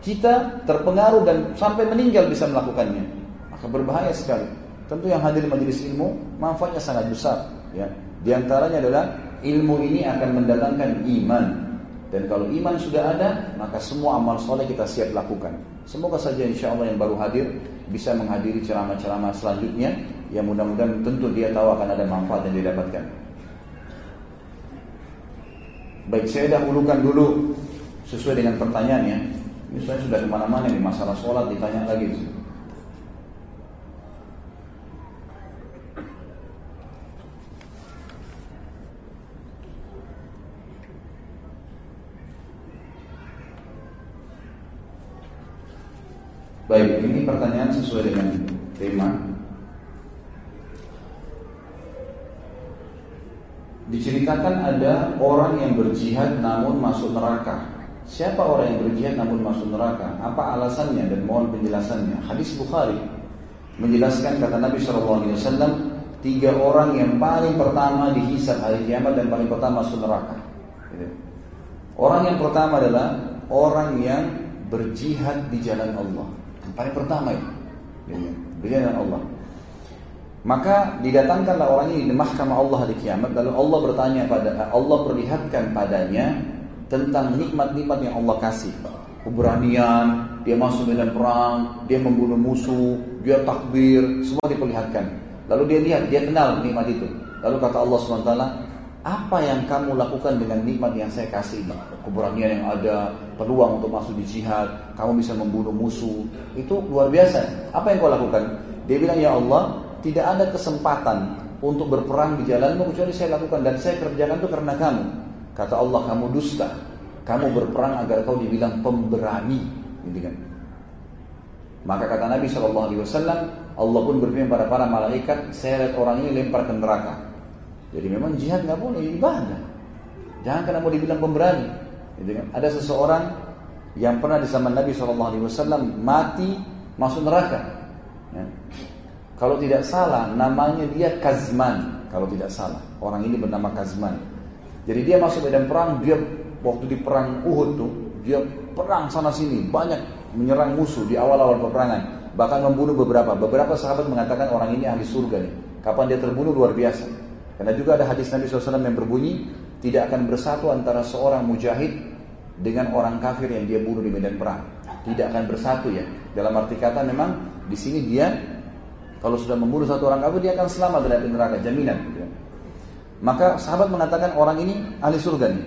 kita terpengaruh dan sampai meninggal bisa melakukannya. Maka berbahaya sekali. Tentu yang hadir majelis ilmu manfaatnya sangat besar. Ya. Di antaranya adalah ilmu ini akan mendatangkan iman. Dan kalau iman sudah ada, maka semua amal soleh kita siap lakukan. Semoga saja insya Allah yang baru hadir bisa menghadiri ceramah-ceramah selanjutnya. Yang mudah-mudahan tentu dia tahu akan ada manfaat yang didapatkan. Baik, saya dahulukan dulu sesuai dengan pertanyaannya. Ini saya sudah ke mana-mana nih masalah sholat ditanya lagi. Baik, ini pertanyaan sesuai dengan tema. Diceritakan ada orang yang berjihad namun masuk neraka Siapa orang yang berjihad namun masuk neraka? Apa alasannya dan mohon penjelasannya? Hadis Bukhari menjelaskan kata Nabi SAW tiga orang yang paling pertama dihisab hari kiamat dan paling pertama masuk neraka. Gitu. Orang yang pertama adalah orang yang berjihad di jalan Allah. Yang paling pertama itu, gitu. di jalan Allah. Maka didatangkanlah orang ini di mahkamah Allah di kiamat lalu Allah bertanya pada Allah perlihatkan padanya tentang nikmat-nikmat yang Allah kasih. Keberanian, dia masuk medan perang, dia membunuh musuh, dia takbir, semua diperlihatkan. Lalu dia lihat, dia kenal nikmat itu. Lalu kata Allah SWT, apa yang kamu lakukan dengan nikmat yang saya kasih ini? Keberanian yang ada, peluang untuk masuk di jihad, kamu bisa membunuh musuh. Itu luar biasa. Apa yang kau lakukan? Dia bilang, ya Allah, tidak ada kesempatan untuk berperang di jalanmu kecuali saya lakukan dan saya kerjakan itu karena kamu. Kata Allah kamu dusta. Kamu berperang agar kau dibilang pemberani. Gitu kan. Maka kata Nabi Shallallahu Alaihi Wasallam, Allah pun berfirman pada para malaikat, saya orang ini lempar ke neraka. Jadi memang jihad nggak boleh ibadah. Jangan karena mau dibilang pemberani. Gitu kan. Ada seseorang yang pernah di zaman Nabi Shallallahu Alaihi Wasallam mati masuk neraka. Kalau tidak salah, namanya dia Kazman. Kalau tidak salah, orang ini bernama Kazman. Jadi dia masuk medan perang, dia waktu di perang Uhud tuh, dia perang sana sini, banyak menyerang musuh di awal-awal peperangan, bahkan membunuh beberapa. Beberapa sahabat mengatakan orang ini ahli surga nih. Kapan dia terbunuh luar biasa. Karena juga ada hadis Nabi SAW yang berbunyi, tidak akan bersatu antara seorang mujahid dengan orang kafir yang dia bunuh di medan perang. Tidak akan bersatu ya. Dalam arti kata memang di sini dia kalau sudah membunuh satu orang kafir dia akan selamat dari api neraka, jaminan. Gitu ya. Maka sahabat mengatakan orang ini ahli surga nih.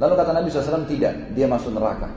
Lalu kata Nabi SAW tidak, dia masuk neraka.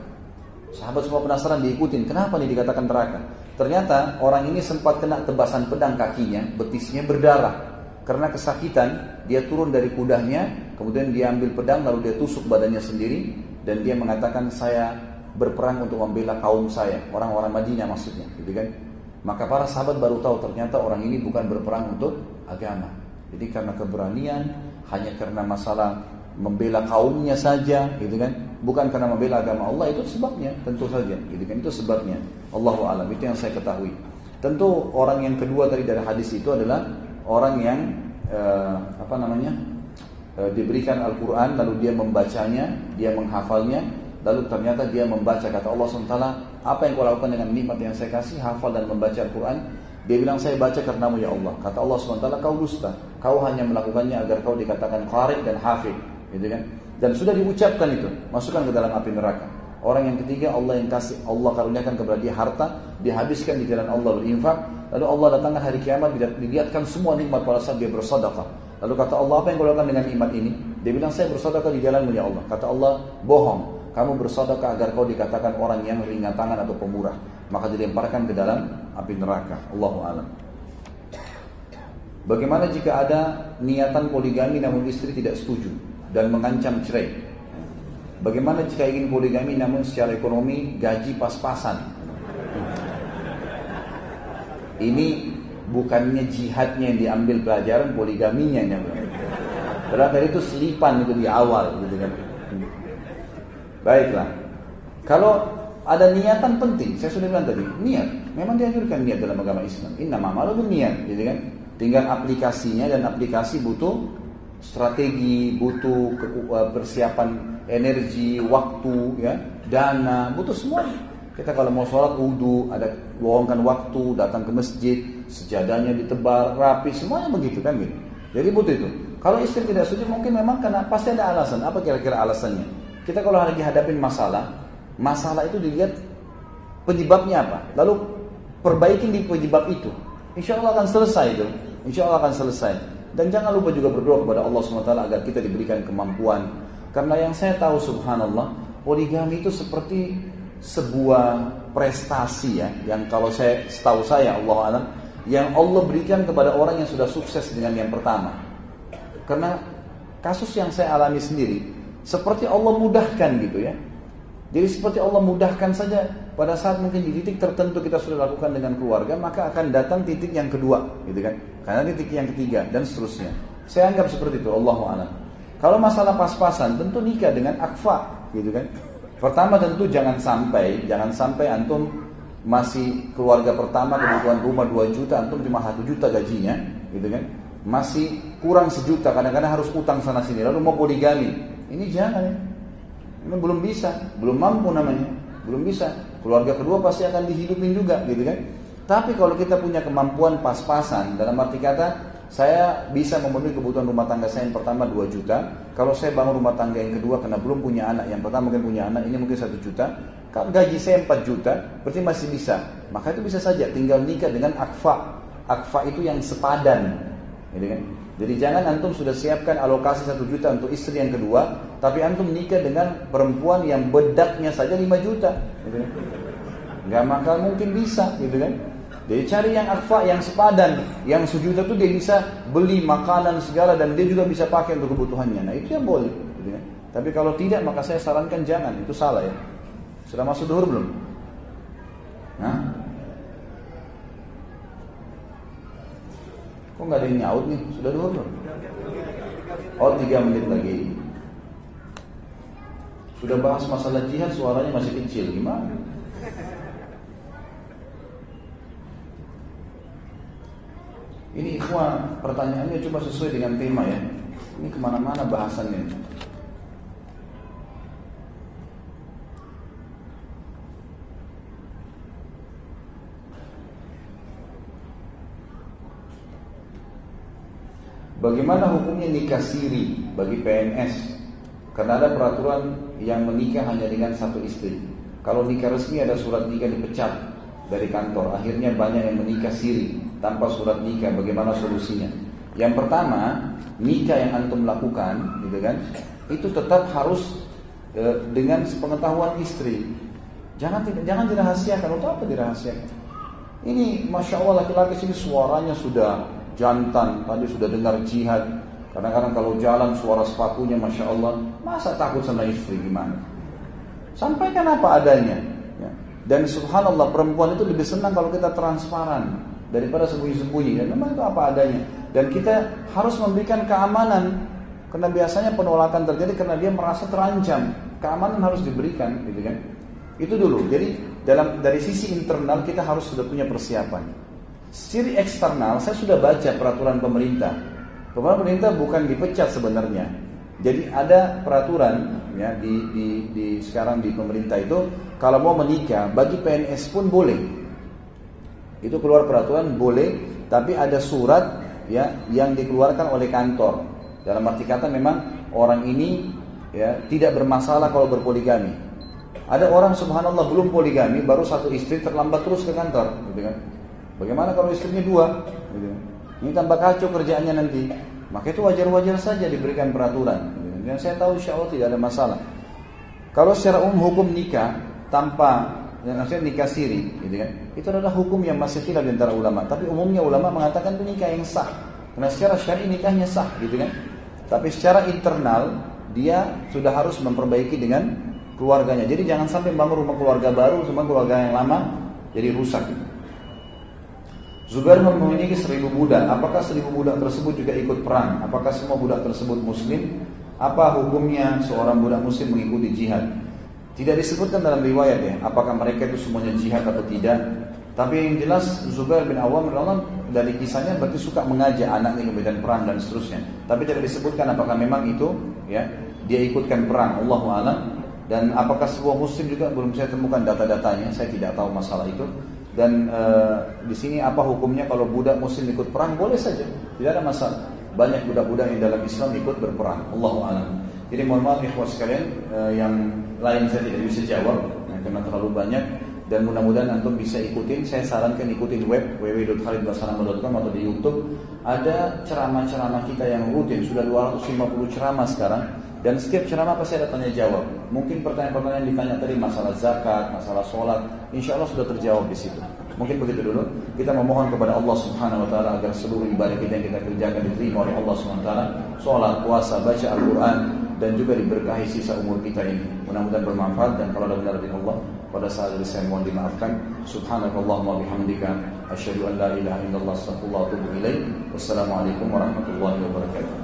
Sahabat semua penasaran diikutin, kenapa nih dikatakan neraka? Ternyata orang ini sempat kena tebasan pedang kakinya, betisnya berdarah. Karena kesakitan, dia turun dari kudanya, kemudian dia ambil pedang lalu dia tusuk badannya sendiri dan dia mengatakan saya berperang untuk membela kaum saya, orang-orang Madinah maksudnya, gitu kan? Maka para sahabat baru tahu ternyata orang ini bukan berperang untuk agama. Jadi karena keberanian, hanya karena masalah membela kaumnya saja, gitu kan? Bukan karena membela agama Allah itu sebabnya, tentu saja, gitu kan? Itu sebabnya. Allahu alam itu yang saya ketahui. Tentu orang yang kedua tadi dari hadis itu adalah orang yang eh, apa namanya eh, diberikan Al-Quran lalu dia membacanya, dia menghafalnya, lalu ternyata dia membaca kata Allah SWT apa yang kau lakukan dengan nikmat yang saya kasih? Hafal dan membaca Al-Quran. Dia bilang saya baca karenamu ya Allah. Kata Allah SWT kau dusta. Kau hanya melakukannya agar kau dikatakan qari dan hafid. Gitu kan? Dan sudah diucapkan itu. Masukkan ke dalam api neraka. Orang yang ketiga Allah yang kasih Allah karuniakan kepada dia harta. Dihabiskan di jalan Allah berinfak. Lalu Allah datangkan hari kiamat dilihatkan semua nikmat pada saat dia bersedekah. Lalu kata Allah apa yang kau lakukan dengan nikmat ini? Dia bilang saya bersedekah di jalanmu ya Allah. Kata Allah bohong kamu bersedekah agar kau dikatakan orang yang ringan tangan atau pemurah maka dilemparkan ke dalam api neraka Allahu alam Bagaimana jika ada niatan poligami namun istri tidak setuju dan mengancam cerai? Bagaimana jika ingin poligami namun secara ekonomi gaji pas-pasan? Ini bukannya jihadnya yang diambil pelajaran poligaminya yang Padahal tadi itu selipan itu di awal gitu kan. Baiklah. Kalau ada niatan penting, saya sudah bilang tadi, niat. Memang dianjurkan niat dalam agama Islam. Inna ma'amalu niat, gitu kan? Tinggal aplikasinya dan aplikasi butuh strategi, butuh eh, persiapan energi, waktu, ya, dana, butuh semua. Kita kalau mau sholat wudhu, ada luangkan waktu, datang ke masjid, sejadahnya ditebar, rapi, semuanya begitu kan gitu. Jadi butuh itu. Kalau istri tidak setuju mungkin memang karena pasti ada alasan. Apa kira-kira alasannya? Kita kalau lagi hadapin masalah, masalah itu dilihat penyebabnya apa. Lalu perbaikin di penyebab itu. Insya Allah akan selesai itu. Insya Allah akan selesai. Dan jangan lupa juga berdoa kepada Allah SWT agar kita diberikan kemampuan. Karena yang saya tahu subhanallah, poligami itu seperti sebuah prestasi ya. Yang kalau saya setahu saya Allah alam, yang Allah berikan kepada orang yang sudah sukses dengan yang pertama. Karena kasus yang saya alami sendiri, seperti Allah mudahkan gitu ya. Jadi seperti Allah mudahkan saja pada saat mungkin di titik tertentu kita sudah lakukan dengan keluarga, maka akan datang titik yang kedua, gitu kan? Karena titik yang ketiga dan seterusnya. Saya anggap seperti itu, Allahu a'lam. Kalau masalah pas-pasan, tentu nikah dengan akfa, gitu kan? Pertama tentu jangan sampai, jangan sampai antum masih keluarga pertama kebutuhan rumah 2 juta, antum cuma 1 juta gajinya, gitu kan? Masih kurang sejuta, kadang-kadang harus utang sana sini, lalu mau poligami, ini jangan ya. Ini belum bisa, belum mampu namanya, belum bisa. Keluarga kedua pasti akan dihidupin juga, gitu kan? Tapi kalau kita punya kemampuan pas-pasan, dalam arti kata, saya bisa memenuhi kebutuhan rumah tangga saya yang pertama 2 juta. Kalau saya bangun rumah tangga yang kedua karena belum punya anak, yang pertama mungkin punya anak, ini mungkin 1 juta. Kalau gaji saya 4 juta, berarti masih bisa. Maka itu bisa saja, tinggal nikah dengan akfa. Akfa itu yang sepadan, gitu kan? Jadi jangan antum sudah siapkan alokasi satu juta untuk istri yang kedua, tapi antum nikah dengan perempuan yang bedaknya saja 5 juta. Gitu kan? Gak mungkin bisa, gitu kan? Jadi cari yang akfa, yang sepadan, yang sejuta itu dia bisa beli makanan segala dan dia juga bisa pakai untuk kebutuhannya. Nah itu yang boleh. Gitu kan? Tapi kalau tidak maka saya sarankan jangan, itu salah ya. Sudah masuk duhur belum? Hah? Kok nggak ada yang nyaut nih? Sudah dua belum? Oh tiga menit lagi. Sudah bahas masalah jihad suaranya masih kecil gimana? Ini ikhwan pertanyaannya coba sesuai dengan tema ya. Ini ke mana-mana bahasannya. Bagaimana hukumnya nikah siri bagi PNS? Karena ada peraturan yang menikah hanya dengan satu istri. Kalau nikah resmi ada surat nikah dipecat dari kantor. Akhirnya banyak yang menikah siri tanpa surat nikah. Bagaimana solusinya? Yang pertama, nikah yang antum lakukan, gitu kan? Itu tetap harus e, dengan sepengetahuan istri. Jangan jangan dirahasiakan. Untuk apa dirahasiakan? Ini masya Allah laki-laki sini suaranya sudah jantan. Tadi sudah dengar jihad. Kadang-kadang kalau jalan suara sepatunya masya Allah. Masa takut sama istri gimana? Sampaikan apa adanya. Ya. Dan subhanallah perempuan itu lebih senang kalau kita transparan daripada sembunyi-sembunyi. Dan memang itu apa adanya. Dan kita harus memberikan keamanan karena biasanya penolakan terjadi karena dia merasa terancam. Keamanan harus diberikan, gitu kan? Itu dulu. Jadi dalam dari sisi internal kita harus sudah punya persiapan. Sisi eksternal saya sudah baca peraturan pemerintah. Peraturan pemerintah bukan dipecat sebenarnya. Jadi ada peraturan ya di, di, di sekarang di pemerintah itu kalau mau menikah bagi PNS pun boleh. Itu keluar peraturan boleh, tapi ada surat ya yang dikeluarkan oleh kantor. Dalam arti kata memang orang ini ya tidak bermasalah kalau berpoligami. Ada orang subhanallah belum poligami, baru satu istri terlambat terus ke kantor, gitu kan? Bagaimana kalau istrinya dua? Gitu. Ini tambah kacau kerjaannya nanti. Maka itu wajar-wajar saja diberikan peraturan. Gitu. Dan saya tahu insya Allah tidak ada masalah. Kalau secara umum hukum nikah tanpa yang maksudnya nikah siri, gitu kan? Itu adalah hukum yang masih khilaf di antara ulama. Tapi umumnya ulama mengatakan itu nikah yang sah. Karena secara syar'i nikahnya sah, gitu kan? Tapi secara internal dia sudah harus memperbaiki dengan keluarganya. Jadi jangan sampai bangun rumah keluarga baru sama keluarga yang lama jadi rusak. Gitu. Zubair memiliki seribu budak. Apakah seribu budak tersebut juga ikut perang? Apakah semua budak tersebut muslim? Apa hukumnya seorang budak muslim mengikuti jihad? Tidak disebutkan dalam riwayat ya, apakah mereka itu semuanya jihad atau tidak. Tapi yang jelas Zubair bin Awam dari kisahnya berarti suka mengajak anaknya ke medan perang dan seterusnya. Tapi tidak disebutkan apakah memang itu ya dia ikutkan perang. Allah alam. Dan apakah sebuah muslim juga belum saya temukan data-datanya. Saya tidak tahu masalah itu. Dan e, di sini apa hukumnya kalau budak muslim ikut perang boleh saja, tidak ada masalah. Banyak budak-budak yang dalam Islam ikut berperang. Allah alam. Jadi mohon maaf ikhwas sekalian eh, yang lain saya tidak bisa jawab ya, karena terlalu banyak dan mudah-mudahan antum bisa ikutin. Saya sarankan ikutin web www.khalidbasalamah.com atau di YouTube. Ada ceramah-ceramah kita yang rutin sudah 250 ceramah sekarang dan setiap ceramah pasti ada tanya jawab. Mungkin pertanyaan-pertanyaan ditanya tadi masalah zakat, masalah sholat, insya Allah sudah terjawab di situ. Mungkin begitu dulu. Kita memohon kepada Allah Subhanahu wa taala agar seluruh ibadah kita yang kita kerjakan diterima oleh Allah Subhanahu wa taala. Salat, puasa, baca Al-Qur'an dan juga diberkahi sisa umur kita ini. Mudah-mudahan bermanfaat dan kalau ada benar dari Allah pada saat ini saya mohon dimaafkan. Subhanakallahumma bihamdika asyhadu an la ilaha illallah wa atubu ilaik. Wassalamualaikum warahmatullahi wabarakatuh.